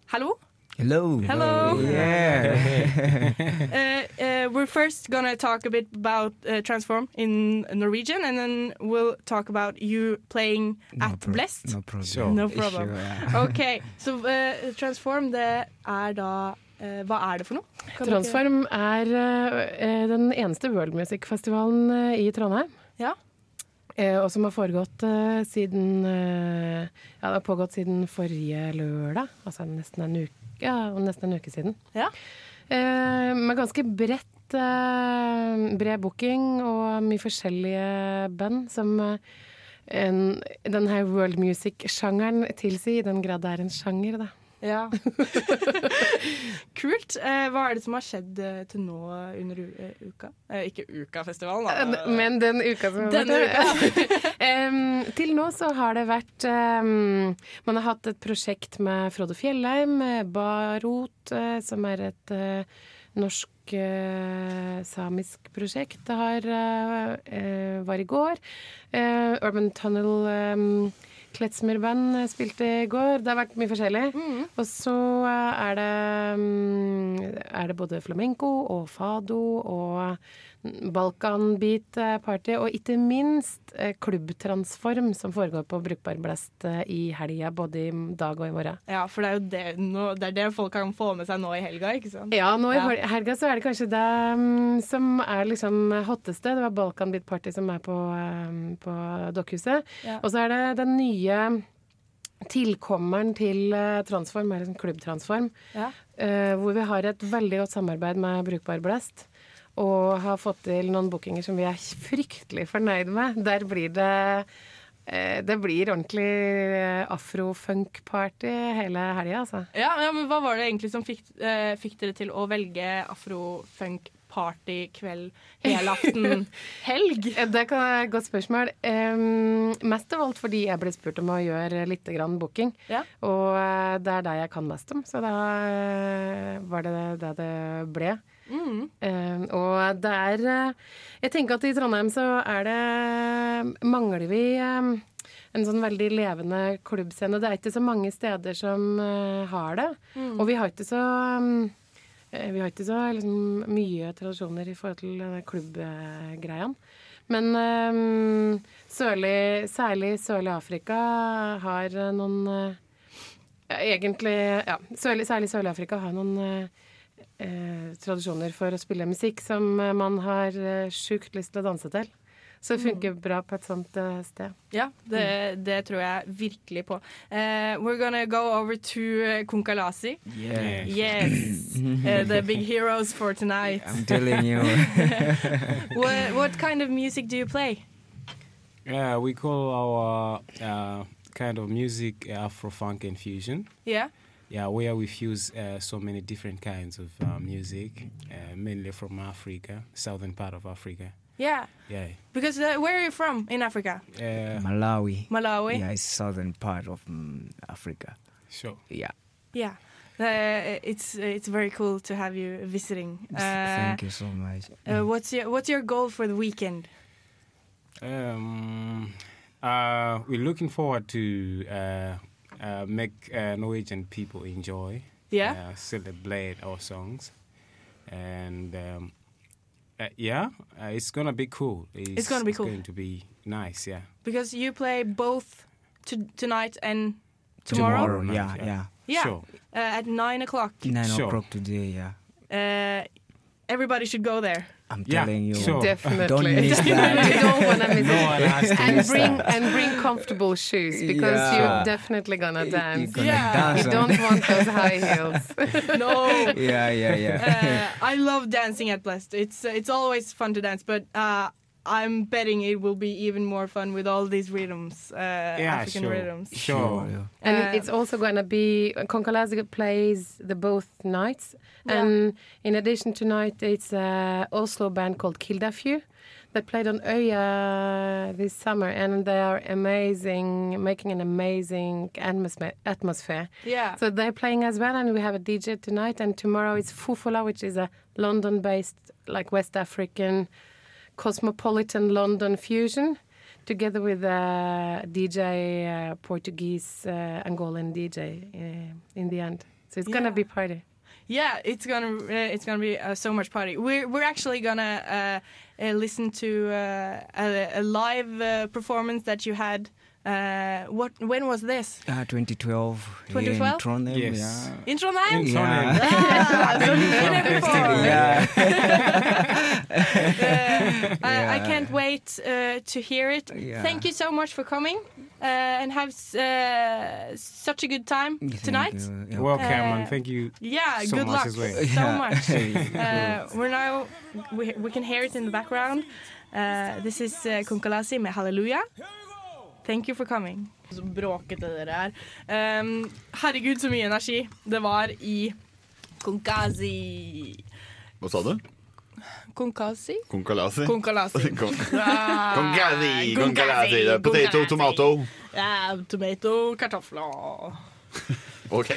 Hallo. Hello. Hello. Yeah. Uh, uh, we're first gonna talk a bit about uh, Transform in Norwegian, and then we'll talk about you playing at pro- Blessed. no problem. Sure. No problem. Sure, yeah. OK, så uh, Transform, det er da uh, Hva er det for noe? Kan dere- Transform er eh, den eneste world music-festivalen eh, i Trondheim. Ja. Eh, og som har foregått eh, siden eh, Ja, det har pågått siden forrige lørdag. Altså nesten en uke, ja, nesten en uke siden. Ja. Eh, med ganske bredt bred booking og mye forskjellige band som en, den her world music-sjangeren tilsier, i den grad det er en sjanger, da. Ja. Kult. Eh, hva er det som har skjedd eh, til nå under eh, uka? Ikke Ukafestivalen, da. Men den uka som har vært um, Til nå så har det vært um, Man har hatt et prosjekt med Frode Fjellheim, Barot, som er et uh, norsk samisk prosjekt. Det har, uh, var i går. Uh, Urban Tunnel um, Kletsmer-band eh, spilte i går. Det har vært mye forskjellig. Og så eh, er det, mm, er det både flamenco og fado og Balkan-beat eh, party, og ikke minst eh, klubbtransform som foregår på Brukbar Blast eh, i helga, både i dag og i morgen. Ja, for det er jo det, no, det, er det folk kan få med seg nå i helga, ikke sant? Ja, nå i Ja. helga så er det kanskje det um, som er liksom hotteste. Det var Balkan Beat Party som er på, um, på Dokkhuset. Ja. Og så er det den nye tilkommeren til Transform, er liksom klubbtransform, Ja. uh, hvor vi har et veldig godt samarbeid med Brukbar Blast. Og har fått til noen bookinger som vi er fryktelig fornøyd med. Der blir det eh, Det blir ordentlig eh, afro-funk-party hele helga, altså. Ja, ja, men hva var det egentlig som fikk, eh, fikk dere til å velge afro-funk party, kveld, helaften, helg? Det kan være et godt spørsmål. Um, mest av alt fordi jeg ble spurt om å gjøre litt grann booking. Ja. Og eh, det er det jeg kan mest om, så da var det det det ble. Mm. Uh, og det er eh, Jeg tenker at i Trondheim så er det Mangler vi em, en sånn veldig levende klubbscene. Det er ikke så mange steder som eh, har det. Mm. Og vi har ikke så eh, vi har ikke så liksom, mye tradisjoner i forhold til klubbgreiene. Men um, sørlig, særlig sørlig Afrika har eh, noen uh, Egentlig Ja, særlig sørlig Afrika har noen eh, eh, tradisjoner for å spille musikk som man har eh, sjukt lyst til å danse til. Så det funker bra på et sånt uh, sted. Ja, det, det tror jeg virkelig på. Uh, we're gonna go over to Kunkalasi. Konkalasi. Yeah. Yes. Uh, the big heroes for tonight. I'm telling you. what, what kind of music do you play? Yeah, we call our uh, kind of music Afro funk and fusion. Yeah. Yeah, where we fuse uh, so many different kinds of uh, music, uh, mainly from Africa, southern part of Africa. Yeah. Yeah. Because uh, where are you from in Africa? Uh, Malawi. Malawi? Yeah, it's southern part of mm, Africa. Sure. Yeah. Yeah. Uh, it's it's very cool to have you visiting. Uh, Thank you so much. Uh, what's your what's your goal for the weekend? Um, uh, we're looking forward to uh, make uh, Norwegian people enjoy. Yeah. Uh, celebrate our songs, and um, uh, yeah, uh, it's gonna be cool. It's, gonna be cool. going to be nice. Yeah. Because you play both to tonight and tomorrow. Tomorrow, night, yeah, yeah. yeah. Yeah. Sure. Uh, at nine o'clock. Nine Sure. o'clock today, yeah. Uh, everybody should go there. I'm Yeah, telling you. sure. Definitely. Don't miss you don't want to miss No it. one has to and bring that. and bring comfortable shoes because Yeah. you're definitely gonna dance. You're gonna Yeah. dance You don't want those high heels. no. Yeah, yeah, yeah. Uh, I love dancing at Blessed. It's uh, it's always fun to dance, but uh, I'm betting it will be even more fun with all these rhythms, uh, Yeah, African sure. rhythms. Sure. yeah. And Uh, it's also going to be Konkalasi plays the both nights. Yeah. And in addition tonight, it's a Oslo band called Kildafju that played on Øya this summer, and they are amazing, making an amazing atmosphere. atmosphere. Yeah. So they're playing as well, and we have a DJ tonight. And tomorrow it's Fufola, which is a London-based, like West African, cosmopolitan London fusion, together with a DJ, uh, Portuguese, uh, Angolan DJ uh, in the end. So it's gonna be party. Yeah, it's gonna uh, it's gonna be uh, so much party. We're we're actually gonna uh, uh, listen to uh, a, a live uh, performance that you had. Uh, what when was this? Uh, 2012. here 2012? In Trondheim, Yes. yeah. In Trondheim? Yeah. So you've been there before. Yeah. Uh, I, I can't wait uh, to hear it. Yeah. Thank you so much for coming uh, and have uh, such a good time Thank tonight. you. Yeah. Welcome Uh, and thank you. Yeah, so good much luck well. so Yeah. much. Uh, we're now we, we can hear it in the background. Uh, this is uh, Konkalasi med Halleluja. Thank you for coming. Så bråkete dere er. Um, herregud, så mye energi det var i Konkasi. Hva sa du? Konkasi? Konkalasi? Konkalasi. Konkasi, Ah, Konkalasi, Konkalasi, Potato, tomato. Ja, tomato, kartofler. Ok.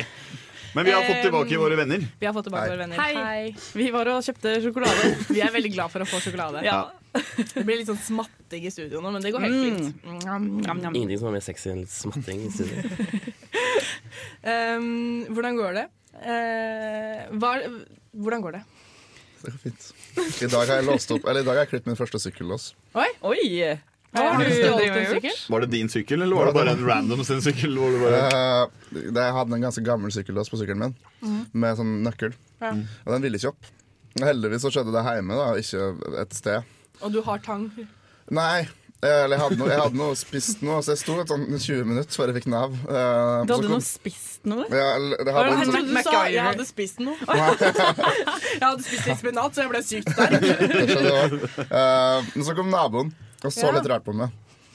Men vi har fått tilbake våre venner. Vi har fått tilbake Hei. våre venner. Hei. Vi var og kjøpte sjokolade. Vi er veldig glad for å få sjokolade. Ja. Det blir litt sånn smatting i studio nå, men det går helt fint. Njam, njam, njam. Ingenting som er mer sexy enn litt smatting. i studio. Um, hvordan går det? Uh, hva, hvordan går det? Det går fint. I dag har jeg låst opp Eller i dag har jeg klippet min første sykkellås. Oi! Oi! Hva har du gjort? Var det din sykkel, eller var det bare en random sin sykkel? Hvor du bare... Eh, jeg hadde en ganske gammel sykkellås på sykkelen min, Mhm. med sånn nøkkel. Ja. Og den ville ikke opp. Heldigvis så skjedde det hjemme, da, ikke et sted. Og du har tang. Nei. eh, Eller jeg hadde noe, jeg hadde noe spist noe, så jeg sto et sånn 20 minutter før jeg fikk Nav. Uh, Du hadde kom- noe spist noe? Ja, eller- det Jeg hadde en trodde du sa jeg hadde spist noe. Jeg hadde spist litt spinat, så jeg ble sykt sterk. Eh, Men så kom naboen og så litt rart på meg.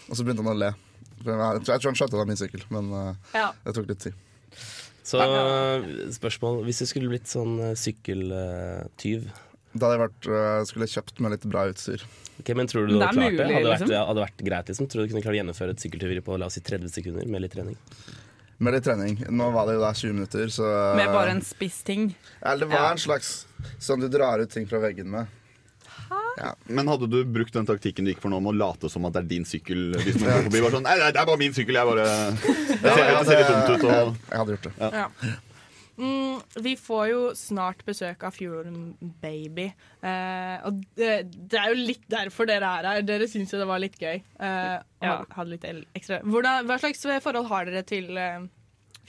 Og så begynte han å le. Jeg jeg tror han skjønte det var min sykkel, men eh, Ja. det tok litt tid. Så spørsmål Hvis du skulle blitt sånn eh, sykkeltyv Da hadde jeg vært, uh, skulle jeg kjøpt meg litt bra utstyr. Ok, men tror du du Det hadde er mulig, det? Hadde vært, liksom. hadde vært greit? liksom? Tror du du kunne klart å gjennomføre et sykkeltyveri på la oss si 30 sekunder med litt trening? Med litt trening. Nå var det jo da 20 minutter, så Med bare en spissting? Eller det var Ja. en slags sånn du drar ut ting fra veggen med. Men hadde du brukt den taktikken du gikk for nå med å late som at det er din sykkel? Hvis noen går forbi, bare sånn, nei, nei, det er bare min sykkel, jeg bare Det ser, Ja, det ser litt dumt ut. Og, jeg hadde gjort det. ja. Mm, vi får jo snart besøk av Fjorden Baby. Eh, og det, det er jo litt derfor dere er her. Dere syns jo det var litt gøy. Eh, Ja. hadde- litt ekstra. Hvordan, hva slags forhold har dere til eh,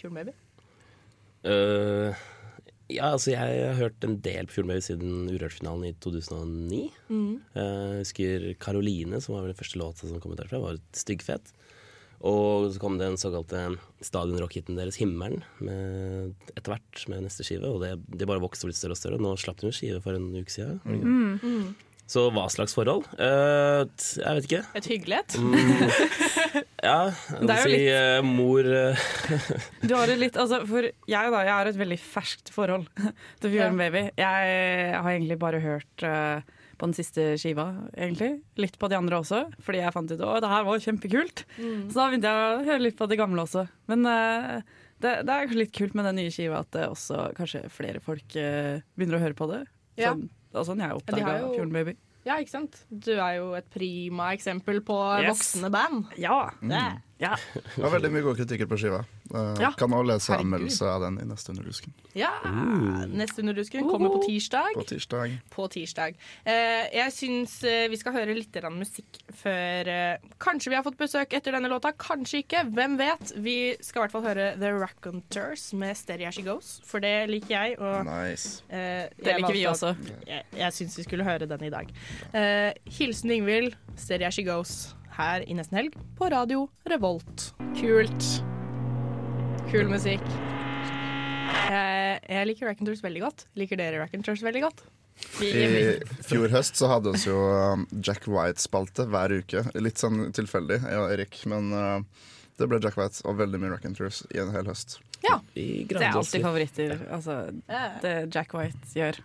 Fjorden Baby? Uh, ja, altså jeg har hørt en del på Fjorden Baby siden Urørt-finalen i 2009. Mm. Uh, Jeg husker Caroline, som var den første låta som kom ut derfra, var styggfet. Og så kom den såkalte stadionrock-hiten deres, 'Himmelen', etter hvert med neste skive. Og det, det bare vokste og ble større og større. Nå slapp de jo skive for en uke siden. det? Mm. Mm. Så hva slags forhold? Uh, jeg vet ikke. Et hyggelighet. Mm, ja, jeg Det er vil si litt- uh, mor uh... Du har et litt, altså For jeg da, jeg har et veldig ferskt forhold til Fjorden Baby. Jeg har egentlig bare hørt på den siste skiva, egentlig. Litt på de andre også, fordi jeg fant ut at det her var kjempekult. Mm. Så da begynte jeg å høre litt på de gamle også. Men uh, det, det er kanskje litt kult med den nye skiva at det også kanskje flere folk uh, begynner å høre på det. Ja. Sånn, det var sånn jeg oppdaga jo- Fjorden Baby. Ja, ikke sant? Du er jo et prima eksempel på Yes. voksne band. Ja. Mm. Ja. Det var veldig mye gode kritikker på skiva. Uh, Ja. Kan også lese anmeldelse av den i neste Underdusken. Ja, Neste Underdusken kommer på tirsdag. På tirsdag. På tirsdag. Uh, jeg syns eh, vi skal høre litt musikk før Kanskje vi har fått besøk etter denne låta, kanskje ikke. Hvem vet? Vi skal i hvert fall høre The Raconteurs med Steady As She Goes, for det liker jeg. Og, Nice. eh, Det liker vi også. at- Jeg, jeg syns vi skulle høre den i dag. Eh, hilsen Ingvild, Steady As She Goes, her i Nesten Helg på radio Revolt. Kult. Kul musikk. Jeg, jeg liker Raconteurs veldig godt. Liker dere Raconteurs veldig godt? I fjor høst så hadde vi jo um, Jack White-spalte hver uke. Litt sånn tilfeldig, jeg og Erik, men uh, det ble Jack White og veldig mye Raconteurs i en hel høst. Ja. Det er alltid favoritter. Altså, det Jack White gjør.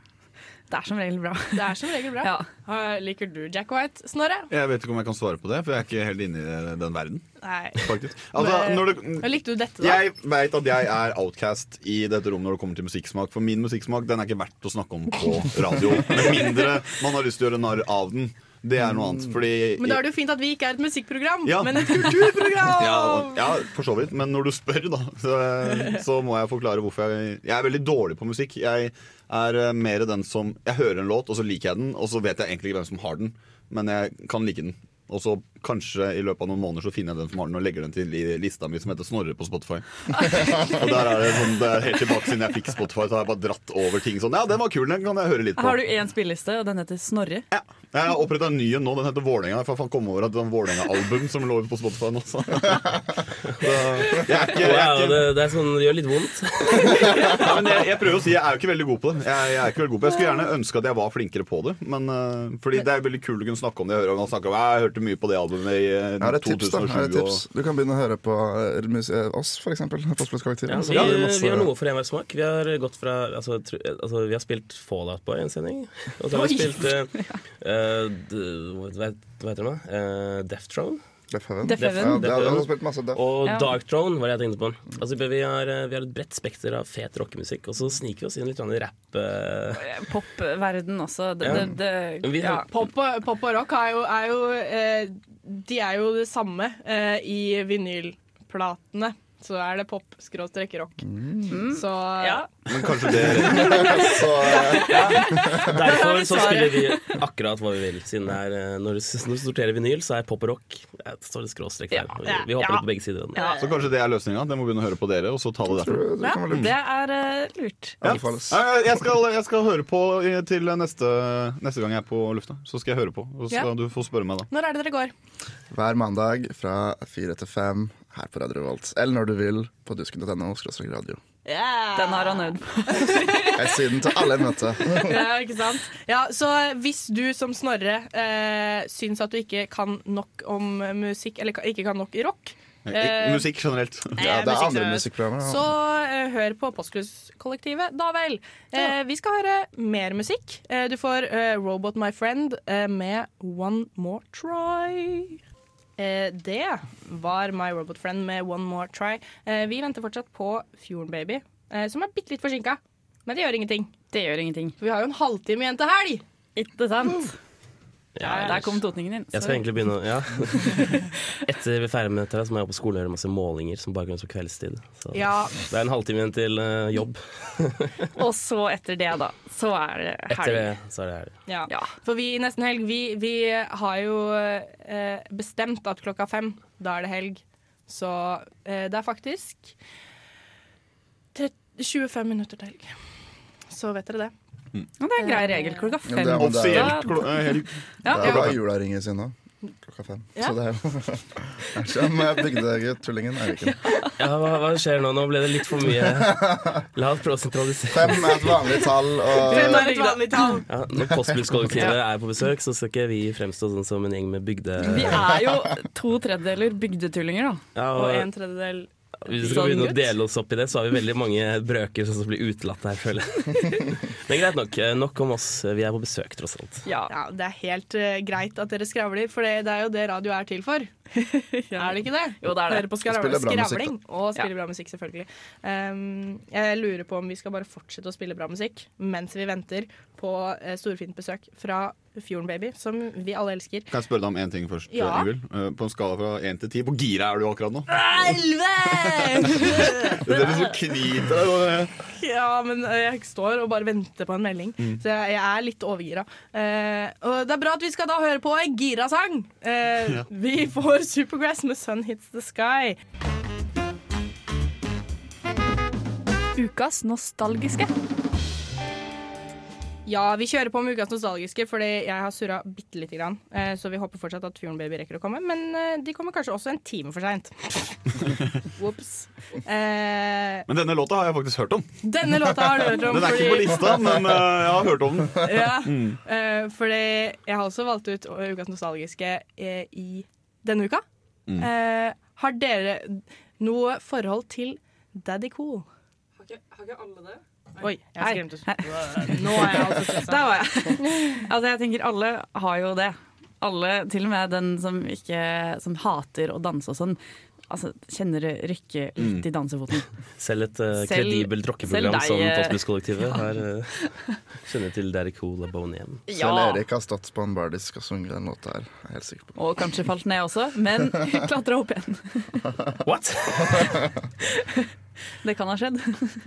Det er som regel bra. Det er som regel bra. Ah, Liker du Jack White, Snorre? Jeg vet ikke om jeg kan svare på det, for jeg er ikke helt inne i den verden. Nei. Faktisk. Altså, Men- når Men likte du dette, da? jeg veit at jeg er outcast i dette rommet når det kommer til musikksmak. For min musikksmak den er ikke verdt å snakke om på radio. Med mindre man har lyst til å gjøre narr av den. Det er noe annet. Fordi Men da er det jo fint at vi ikke er et musikkprogram, Ja. men et kulturprogram! ja, ja, for så vidt. Men når du spør, da, så, så må jeg forklare hvorfor jeg Jeg er veldig dårlig på musikk. Jeg er eh, mer den som Jeg hører en låt, og så liker jeg den, og så vet jeg egentlig ikke hvem som har den, men jeg kan like den. Og så kanskje i løpet av noen måneder så finner jeg den som har den, og legger den til i lista mi som heter Snorre på Spotify. og der er det sånn, det er helt tilbake siden jeg fikk Spotify, så har jeg bare dratt over ting sånn. Ja, den var kul, den kan jeg høre litt på. Har du én spilleliste, og den heter Snorre? Ja. Jeg har oppretta en ny en nå, den heter Vålerenga. Jeg jeg kom over at det var en Vålerenga-album som lå på Spotify nå. Så. Så jeg er ikke, jeg er ikke det, det, er sånn, det gjør litt vondt. ja, men jeg, jeg prøver å si jeg er jo ikke veldig god på det. Jeg, jeg er ikke veldig god på det Jeg skulle gjerne ønske at jeg var flinkere på det. Men uh, fordi det er veldig kult å kunne snakke om det. Jeg hører man snakker om Jeg hørte mye på det albumet i uh, Jeg har et tips. da, jeg har et tips. Du kan begynne å høre på eh, eh, oss, for eksempel. Ja, vi, har vi masse- vi har noe for enhver smak. Vi har gått fra altså, tru, altså, Vi har spilt Fallout Boy i en sending. Og så har vi spilt uh, uh, d- hva, hva heter det nå? Uh, Death Throne. Death Heaven. Death Death Heaven. Ja, vi har spilt masse Death. Og Ja. Dark Throne var det jeg tenkte på. Altså, vi, har, eh, vi har et bredt spekter av fet rockemusikk, og så sniker vi oss inn litt i rapp... eh, Popverden også. Det, Ja. det, det, ja. Pop, og- pop og rock er jo, er jo eh, De er jo det samme eh, i vinylplatene. Så er det pop skråstrek rock. Så Men kanskje det Så, Derfor så spiller vi akkurat hva vi vil. Siden det er, eh, når, du, når vi sorterer vinyl, så er pop og rock Så er står det skråstrek der. Vi, vi håper Ja. på begge sider. Ja. Så kanskje det er løsninga. Det må begynne å høre på dere, og så ta det derfra. Ja, det er eh, lurt. Ja. Ja, Jeg, skal, jeg skal høre på til neste, neste gang jeg er på lufta. Så skal jeg høre på, og så skal du få spørre meg da. Når er det dere går? Hver mandag fra fire til fem her på Radio Revolt. Eller når du vil på dusken.no radio. Yeah. Den har han øvd på. Jeg sier den til alle jeg møter. Ja, ikke sant? Ja, så hvis du som Snorre eh, syns at du ikke kan nok om musikk, eller ikke kan nok rock eh, Musikk generelt. Det er andre musikkprogrammer, ja. Så eh, hør på Postcruise-kollektivet, da vel. Eh, vi skal høre mer musikk. Eh, du får eh, Robot My Friend eh, med One More Try. Eh, det var My Robot Friend med One More Try. Eh, vi venter fortsatt på Fjorden Baby, eh, som er bitte litt forsinka. Men det gjør ingenting. Det gjør ingenting. For vi har jo en halvtime igjen til helg. Ikke sant? Ja, Der kom totningen din. Jeg skal egentlig begynne å Ja. Etter vi er ferdig med dette, så må jeg på skolen gjøre masse målinger som gjøres på kveldstid. Så Ja. det er en halvtime igjen til uh, jobb. Og så etter det, da, så er det Etter helg. det så er det helg. Ja. For vi i Nesten Helg, vi, vi har jo eh, bestemt at klokka fem, da er det helg. Så eh, det er faktisk 30, 25 minutter til helg. Så vet dere det. Ja, det er en grei regel. Klokka Ja, fem. det er- men det er- klo- eh, Ja. Det er da jula ringer sin nå. Klokka fem. Ja. Så det er jo kommer bygdegutt-tullingen Eiviken. Ja, hva, hva skjer nå? Nå ble det litt for mye La oss prøve å sentralisere. Fem er et vanlig tall. Og Fem er et vanlig tall. Ja, når Postbluss-kollektivet er på besøk, så skal ikke vi fremstå sånn som en gjeng med bygde... Vi er jo to tredjedeler bygdetullinger, da. Ja, Og og en tredjedel hvis vi skal begynne å dele oss opp i det, så har vi veldig mange brøker som blir utelatt her, føler jeg. Men greit nok. Nok om oss. Vi er på besøk, tross alt. Ja. Det er helt uh, greit at dere skravler, for det, det er jo det radio er til for. Er det ikke det? Jo, det er det. Høre på skravling, Spille bra musikk, skravling og spille Ja. bra musikk, selvfølgelig. Um, jeg lurer på om vi skal bare fortsette å spille bra musikk mens vi venter på uh, storfint besøk fra Fjorden Baby, som vi alle elsker. Kan jeg spørre deg om én ting først? Ja. Eh, På en skala fra én til ti, hvor gira er du akkurat nå? Elleve! Det er så kniter deg. Ja, men eh, jeg står og bare venter på en melding, Mm. så jeg, jeg er litt overgira. Eh, og det er bra at vi skal da høre på en gira-sang. Eh, Ja. Vi får Supergrass med 'Sun Hits The Sky'. Ukas nostalgiske. Ja, vi kjører på med ukas nostalgiske, fordi jeg har surra bitte lite grann. Eh, så vi håper fortsatt at Fjorden Baby rekker å komme, men eh, de kommer kanskje også en time for seint. Ops. Eh, Men denne låta har jeg faktisk hørt om. denne låta har du hørt om. Den er ikke på lista, men uh, jeg har hørt om den. ja, Mm. eh, fordi jeg har også valgt ut ukas nostalgiske i denne uka. Mm. Eh, har dere noe forhold til Daddy Cool? Har ikke alle det? Oi, jeg skremte. Nå er jeg altså stressa. Der var jeg. Altså, jeg tenker alle har jo det. Alle, til og med den som, ikke, som hater å danse og sånn. Altså, kjenner det rykke litt Mm. i dansefoten. Selv et uh, kredibelt rockeprogram som eh, Postbluss-kollektivet ja. her uh, kjenner til Daddy Cool og Boney Ja. Selv Erik har stått på en bardisk og sunget den låta her. Jeg er helt sikker på. Og kanskje falt ned også, men klatra opp igjen. What? Det kan ha skjedd.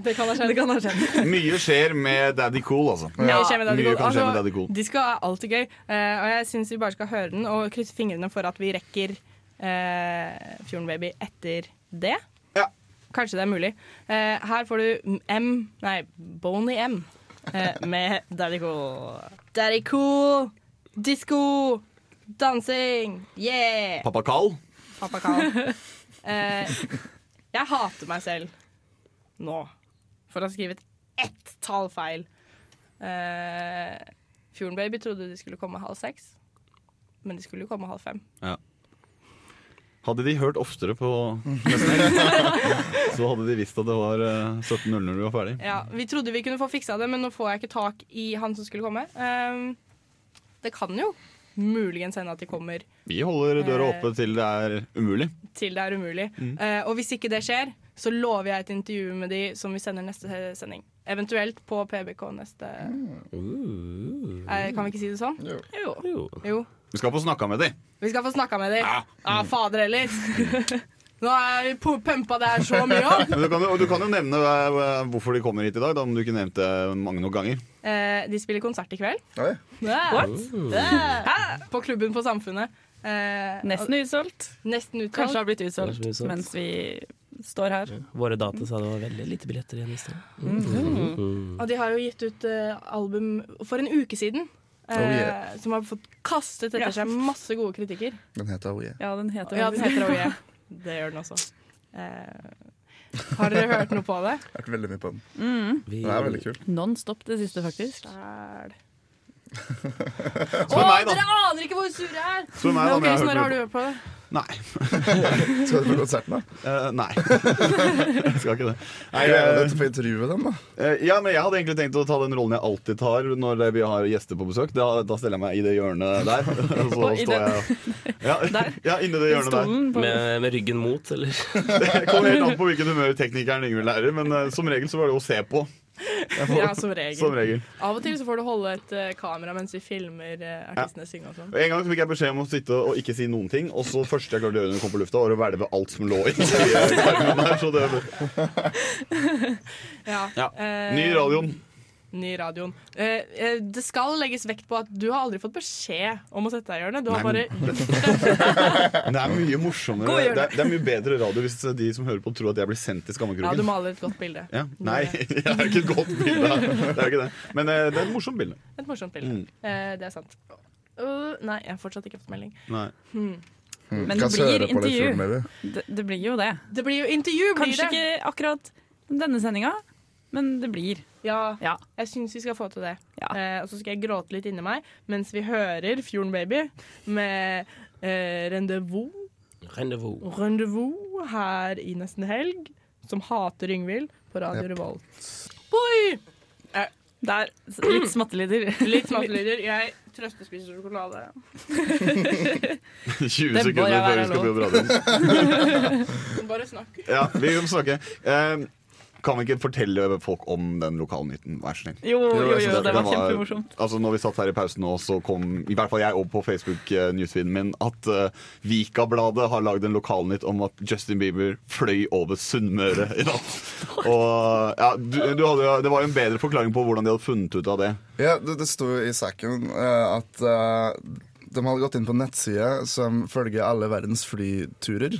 Det kan ha skjedd. Kan ha skjedd. Mye skjer med Daddy Cool, altså. Mye skjer med Daddy Mye Cool. kan skje med Altså, Daddy Cool. De skal ha alltid gøy, eh, og jeg syns vi bare skal høre den og krysse fingrene for at vi rekker eh, Fjorden Baby etter det. Ja. Kanskje det er mulig. Eh, her får du M, nei, Boney M eh, med Daddy Cool. Daddy Cool, disko, dansing, yeah! Pappa Carl. Pappa Carl. Eh, jeg hater meg selv nå for å ha skrevet ett tall feil. Eh, Fjorden Baby trodde de skulle komme halv seks, men de skulle jo komme halv fem. Ja. Hadde de hørt oftere på Nesten så hadde de visst at det var eh, 17.00 når vi var ferdig. Ja, Vi trodde vi kunne få fiksa det, men nå får jeg ikke tak i han som skulle komme. Um, det kan jo muligens hende at de kommer Vi holder døra Eh. oppe til det er umulig. til det er umulig. Mm. Uh, og hvis ikke det skjer, så lover jeg et intervju med de som vi sender neste sending. Eventuelt på PBK neste eh, Kan vi ikke si det sånn? Jo. jo. Vi skal få snakka med de. Vi skal få snakka med de. Ja, fader heller. Nå er pumpa det her så mye opp. Men du kan, jo, du kan jo nevne eh, hvorfor de kommer hit i dag, da, om du ikke nevnte mange nok ganger. Eh, de spiller konsert i kveld. Oi. Ja. What? Ja. På klubben på Samfunnet. Eh, Nesten utsolgt. Nesten utsolgt. Kanskje har blitt utsolgt utsolgt. mens vi står her. Våre data sa det var veldig lite billetter igjen i sted. Mhm. Og de har jo gitt ut eh, album for en uke siden. Eh, Oh, yeah. Som har fått kastet etter seg masse gode kritikker. Den heter Oh Yeah. Ja, den heter Ja, den heter Oh Yeah. Det gjør den også. Eh, har dere hørt noe på det? Hørt veldig mye på den. Mm. Den er veldig kul. Non stop det siste, faktisk. Stæl. Å, meg. Dere aner ikke hvor sur jeg er! Spør meg, da, okay, jeg har har du på- hørt på det? Nei. Skal du på konserten, da? Uh, nei. jeg skal ikke det. Nei, Jeg gleder eh, til å få intervjue dem, da. Uh, ja, men Jeg hadde egentlig tenkt å ta den rollen jeg alltid tar når vi har gjester på besøk. Da, da steller jeg meg i det hjørnet der. Og så Og står jeg ja, ja, inni det hjørnet der. Med, med ryggen mot, eller? Det kommer helt an på hvilket humør teknikeren Yngvild lærer, men uh, som regel så var det å se på. Ja, som regel. Som regel. Av og til så får du holde et uh, kamera mens vi filmer uh, artistene synge og sånn. En gang fikk jeg beskjed om å sitte og ikke si noen ting, og så første jeg klarte å gjøre når jeg kom på lufta, var å hvelve alt som lå i her. Så det, Ja. ja. Ny radioen. I radioen. Eh, eh, det skal legges vekt på at du har aldri fått beskjed om å sette deg i hjørnet. Du har Nei, bare men- Det er mye morsommere. Det det. er, det er mye bedre radio hvis de som hører på, tror at jeg blir sendt til skammekroken. Ja, du maler et godt bilde. Ja. Nei, jeg har ikke et godt bilde. Det er ikke det. Men eh, det er et morsomt bilde. Et morsomt bilde. Mm. Eh, det er sant. Uh, nei, jeg har fortsatt ikke fått melding. Nei. Hmm. Mm. Men det blir intervju. Det, det blir jo det. Det blir jo intervju, blir Kanskje det. ikke akkurat denne sendinga, men det blir. Ja, jeg syns vi skal få til det. Eh, og så skal jeg gråte litt inni meg mens vi hører Fjorden Baby med eh, Rendezvous. Rendezvous. Rendezvous her i Nesten Helg, som hater Yngvild på Radio Yep. Revolt. Boy! Eh, Der, litt smattelyder. Litt smattelyder. Jeg trøstespiser sjokolade. 20 Det sekunder før være vi skal på lov. radioen. Bare snakk. Ja, vi kan snakke. Eh, kan vi ikke fortelle folk om den lokalnyheten, vær så snill? Jo, jo, jo, jo det var kjempemorsomt. Altså, når vi satt her i pausen nå, så kom i hvert fall jeg opp på Facebook-newsfeeden min at uh, Vika-bladet har lagd en lokalnytt om at Justin Bieber fløy over Sunnmøre i natt. Og ja, du, du hadde, Det var jo en bedre forklaring på hvordan de hadde funnet ut av det. Ja, det, det sto i saken uh, at uh, de hadde gått inn på en nettside som følger alle verdens flyturer.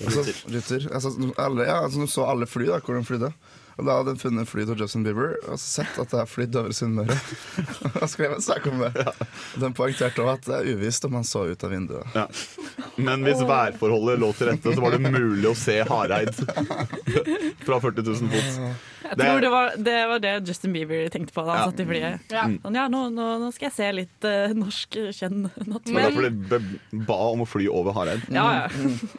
Altså, ruter. Altså, alle, ja, altså, så alle fly, da, hvor de flydde. Og da hadde de funnet fly til Justin Bieber og sett at det har flydd over Sunnmøre. og skrev en sak om det. De poengterte også at det er uvisst om han så ut av vinduet. Ja. Men hvis værforholdet lå til rette, så var det mulig å se Hareid fra 40 000 fot. Jeg tror det var, det var det Justin Bieber tenkte på da han Ja. satt i flyet. Ja. Sånn, ja, nå, nå, nå skal jeg se litt uh, norsk kjønn Men derfor de ba om å fly over Hareid. Ja, ja.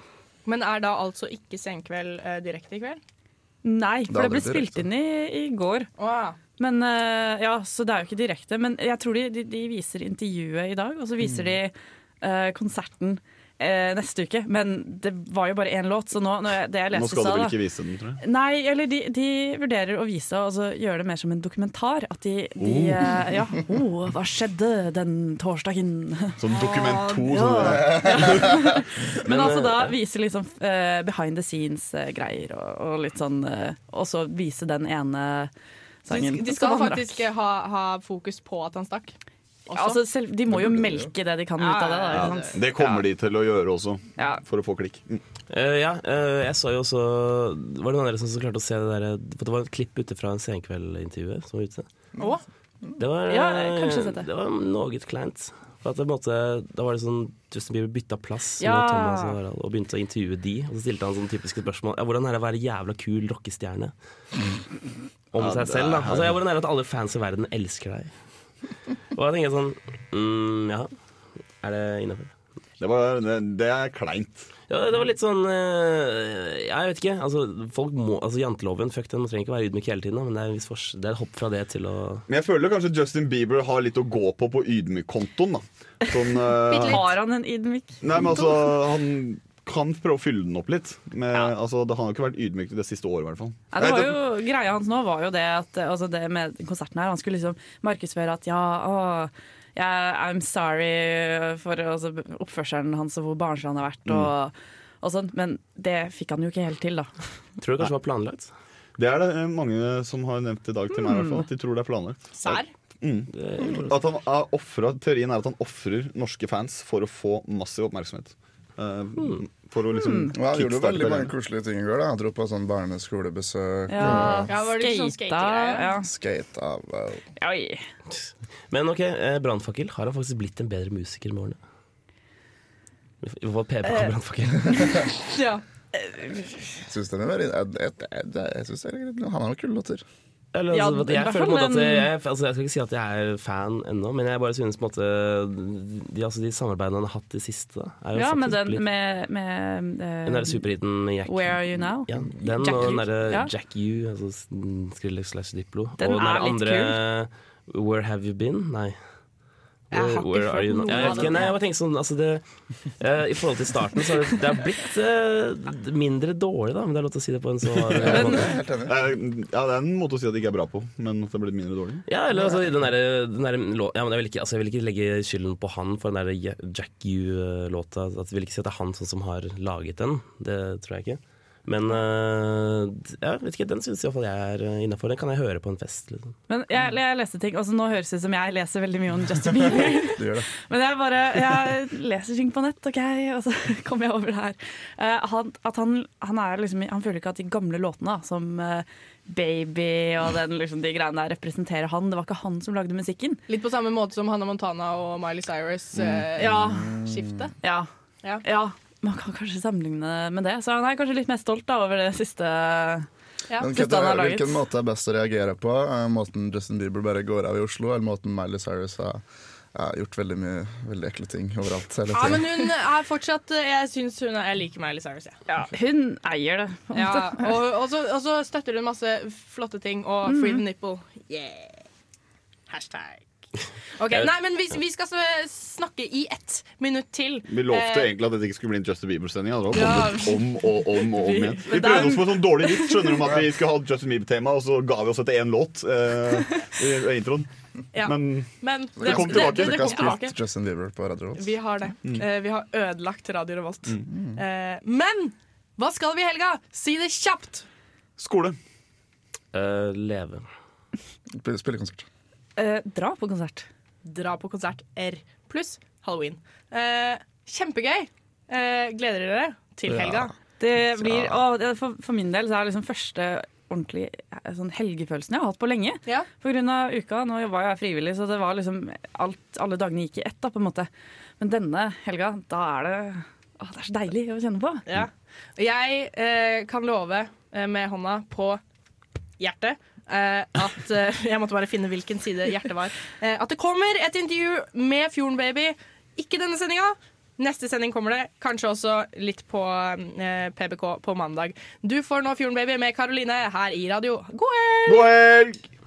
Men er da altså ikke Senkveld uh, direkte i kveld? Nei, for det, det ble spilt inn i, i går. Men uh, ja, Så det er jo ikke direkte. Men jeg tror de, de, de viser intervjuet i dag, og så viser de uh, konserten eh, neste uke. Men det var jo bare én låt, så nå, når jeg, det jeg leste Nå skal du vel ikke vise den, tror jeg. Nei, eller de, de vurderer å vise og så gjøre det mer som en dokumentar. At de, de Oh. eh, Ja, oh, hva skjedde den torsdagen? Sånn dokument to. Ja. Sånn Men Men, altså da eh, vise sånn eh, behind the scenes-greier, og, og litt sånn eh, Og så vise den ene De, sangen. de som skal rakk. faktisk ha, ha fokus på at han stakk. Ja, altså, selv, de må jo melke det de kan ut av det. Da, Ja, ikke sant? Det kommer de til å gjøre også, for å få klikk. Mm. Eh, ja, eh, jeg så jo også Var det noen av dere som klarte å se det der For det var et klipp ute fra en Senkveld-intervjuet som var ute. Å? Det var, Ja, jeg har kanskje sett det. det var noe kleint. For at det, på en måte, da var det sånn Justin Bieber bytta plass Ja. med Thomas og Harald og begynte å intervjue de. Og så stilte han sånne typiske spørsmål. Ja, hvordan er det å være jævla kul rockestjerne? Om Ja, seg selv, da. Altså, ja, hvordan er det at alle fans i verden elsker deg? Og jeg tenker sånn mm, Ja, er det innafor? Det, det, det er kleint. Ja, det var litt sånn eh, Jeg vet ikke. Altså, folk må, altså Janteloven, fuck den. Man trenger ikke være ydmyk hele tiden, men det er, en viss fors- det er et hopp fra det til å Men jeg føler kanskje Justin Bieber har litt å gå på på ydmykkontoen. da. Sånn, eh, Har han en ydmyk? Nei, men altså, han kan prøve å fylle den opp litt. Men, altså, det har jo ikke vært ydmyk det siste året, i hvert fall. Ja, det var jo, greia hans nå var jo det at altså det med konserten her, han skulle liksom markedsføre at ja, å, jeg, I'm sorry for altså, oppførselen hans og hvor barnslig han har vært. Mm. Og, og sånt, men det fikk han jo ikke helt til, da. Tror det kanskje var planlagt? Det er det eh, mange som har nevnt i dag til meg, i hvert fall. At de tror det er planlagt. Sær? Mm. At han er offret, teorien er at han ofrer norske fans for å få massiv oppmerksomhet. Eh, For å liksom Ja, han gjorde veldig mange koselige ting i går. da dro på sånn barneskolebesøk. Ja, og Ja, var det sånn skata, ja. Wow. Men ok, eh, Brannfakkel har han faktisk blitt en bedre musiker med årene. I hvert fall PBK på Brannfakkel. Ja. Syns den er veldig jeg, jeg, jeg, jeg synes det er greit. Han har noen kule låter. Eller, Ja, altså, jeg, føler måte at jeg, altså, jeg skal ikke si at jeg er fan ennå, men jeg bare synes på en måte de, altså, de samarbeidene han har hatt de siste, da, er jo Ja, men faktisk den med, med uh, Den derre superhiten Jack Where Are You Now? Ja, den Jack og den derre Ja. Jack U, altså Skrillex slash Diplo. Den og den er litt andre Where Have You Been? Nei. Jeg har Where, ikke fått are you now? noe Jeg av nei, jeg bare tenker sånn altså det, eh, I forhold til starten så har det, det har blitt eh, mindre dårlig, da, men det er lov til å si det på en så hard måte. Eh, Ja, det er en måte å si at det ikke er bra på, men at det blitt mindre dårlig. Ja, eller altså, den der, den der lå- ja, men jeg, vil ikke, altså, jeg vil ikke legge skylden på han for den der Ja- Jack U-låta. At Jeg vil ikke si at det er han sånn som har laget den. Det tror jeg ikke. Men eh, jeg vet ikke, den syns iallfall jeg er innafor. Den kan jeg høre på en fest. Liksom. Men jeg, jeg leste ting, altså Nå høres det ut som jeg leser veldig mye om Justin Bieber. Du gjør det. Men jeg bare jeg leser ting på nett, OK, og så kommer jeg over det her. Eh, han, at han, han, er liksom, han føler ikke at de gamle låtene, da, som eh, Baby og den, liksom, de greiene der, representerer han. Det var ikke han som lagde musikken. Litt på samme måte som Hannah Montana og Miley Cyrus. Mm. eh, Ja. Ja. Ja. Ja. Man kan kanskje sammenligne med det. Så han er kanskje litt mer stolt da, over det siste, Men siste han har laget. hvilken måte er best å reagere på? Eh, Måten Justin Bieber bare går av i Oslo, eller måten Miley Cyrus har ja, gjort veldig mye veldig ekle ting overalt hele Ja, men hun er fortsatt Jeg syns hun er Jeg liker Miley Cyrus, jeg. Ja, hun eier det. Ja, og, og, så, og så støtter hun masse flotte ting, og Mhm. free the nipple. Yeah. Hashtag. Ok, Jeg- Nei, men vi, vi skal snakke i ett minutt til. Vi lovte Eh, egentlig at dette ikke skulle bli en Justin Bieber-sending. Ja. om og om og om igjen. Vi prøvde oss på en sånn dårlig vits skjønner om at vi skulle ha Justin Bieber-tema, og så ga vi oss etter én låt eh, i introen. Ja. Men Men det kom tilbake. Det, det, kom tilbake. Justin Bieber på Radio Revolt. Vi har det. Mm. Uh, vi har ødelagt Radio Revolt. Eh, men hva skal vi i helga? Si det kjapt! Skole. Uh, leve. Spille konsert. Eh, dra på konsert. Dra på konsert R pluss halloween. Eh, kjempegøy! Eh, gleder dere til helga? Det blir, å, for, for min del så er det liksom første ordentlig eh, sånn helgefølelsen jeg har hatt på lenge. På grunn av uka. Nå jobba jeg frivillig, så det var liksom alt, alle dagene gikk i ett. da på en måte. Men denne helga, da er det å, Det er så deilig å kjenne på. Ja. Jeg eh, kan love eh, med hånda på hjertet at eh, Jeg måtte bare finne hvilken side hjertet var. Eh, at det kommer et intervju med Fjorden Baby. Ikke denne sendinga. Neste sending kommer det. Kanskje også litt på eh, PBK på mandag. Du får nå Fjorden Baby med Karoline her i radio. God helg! God helg!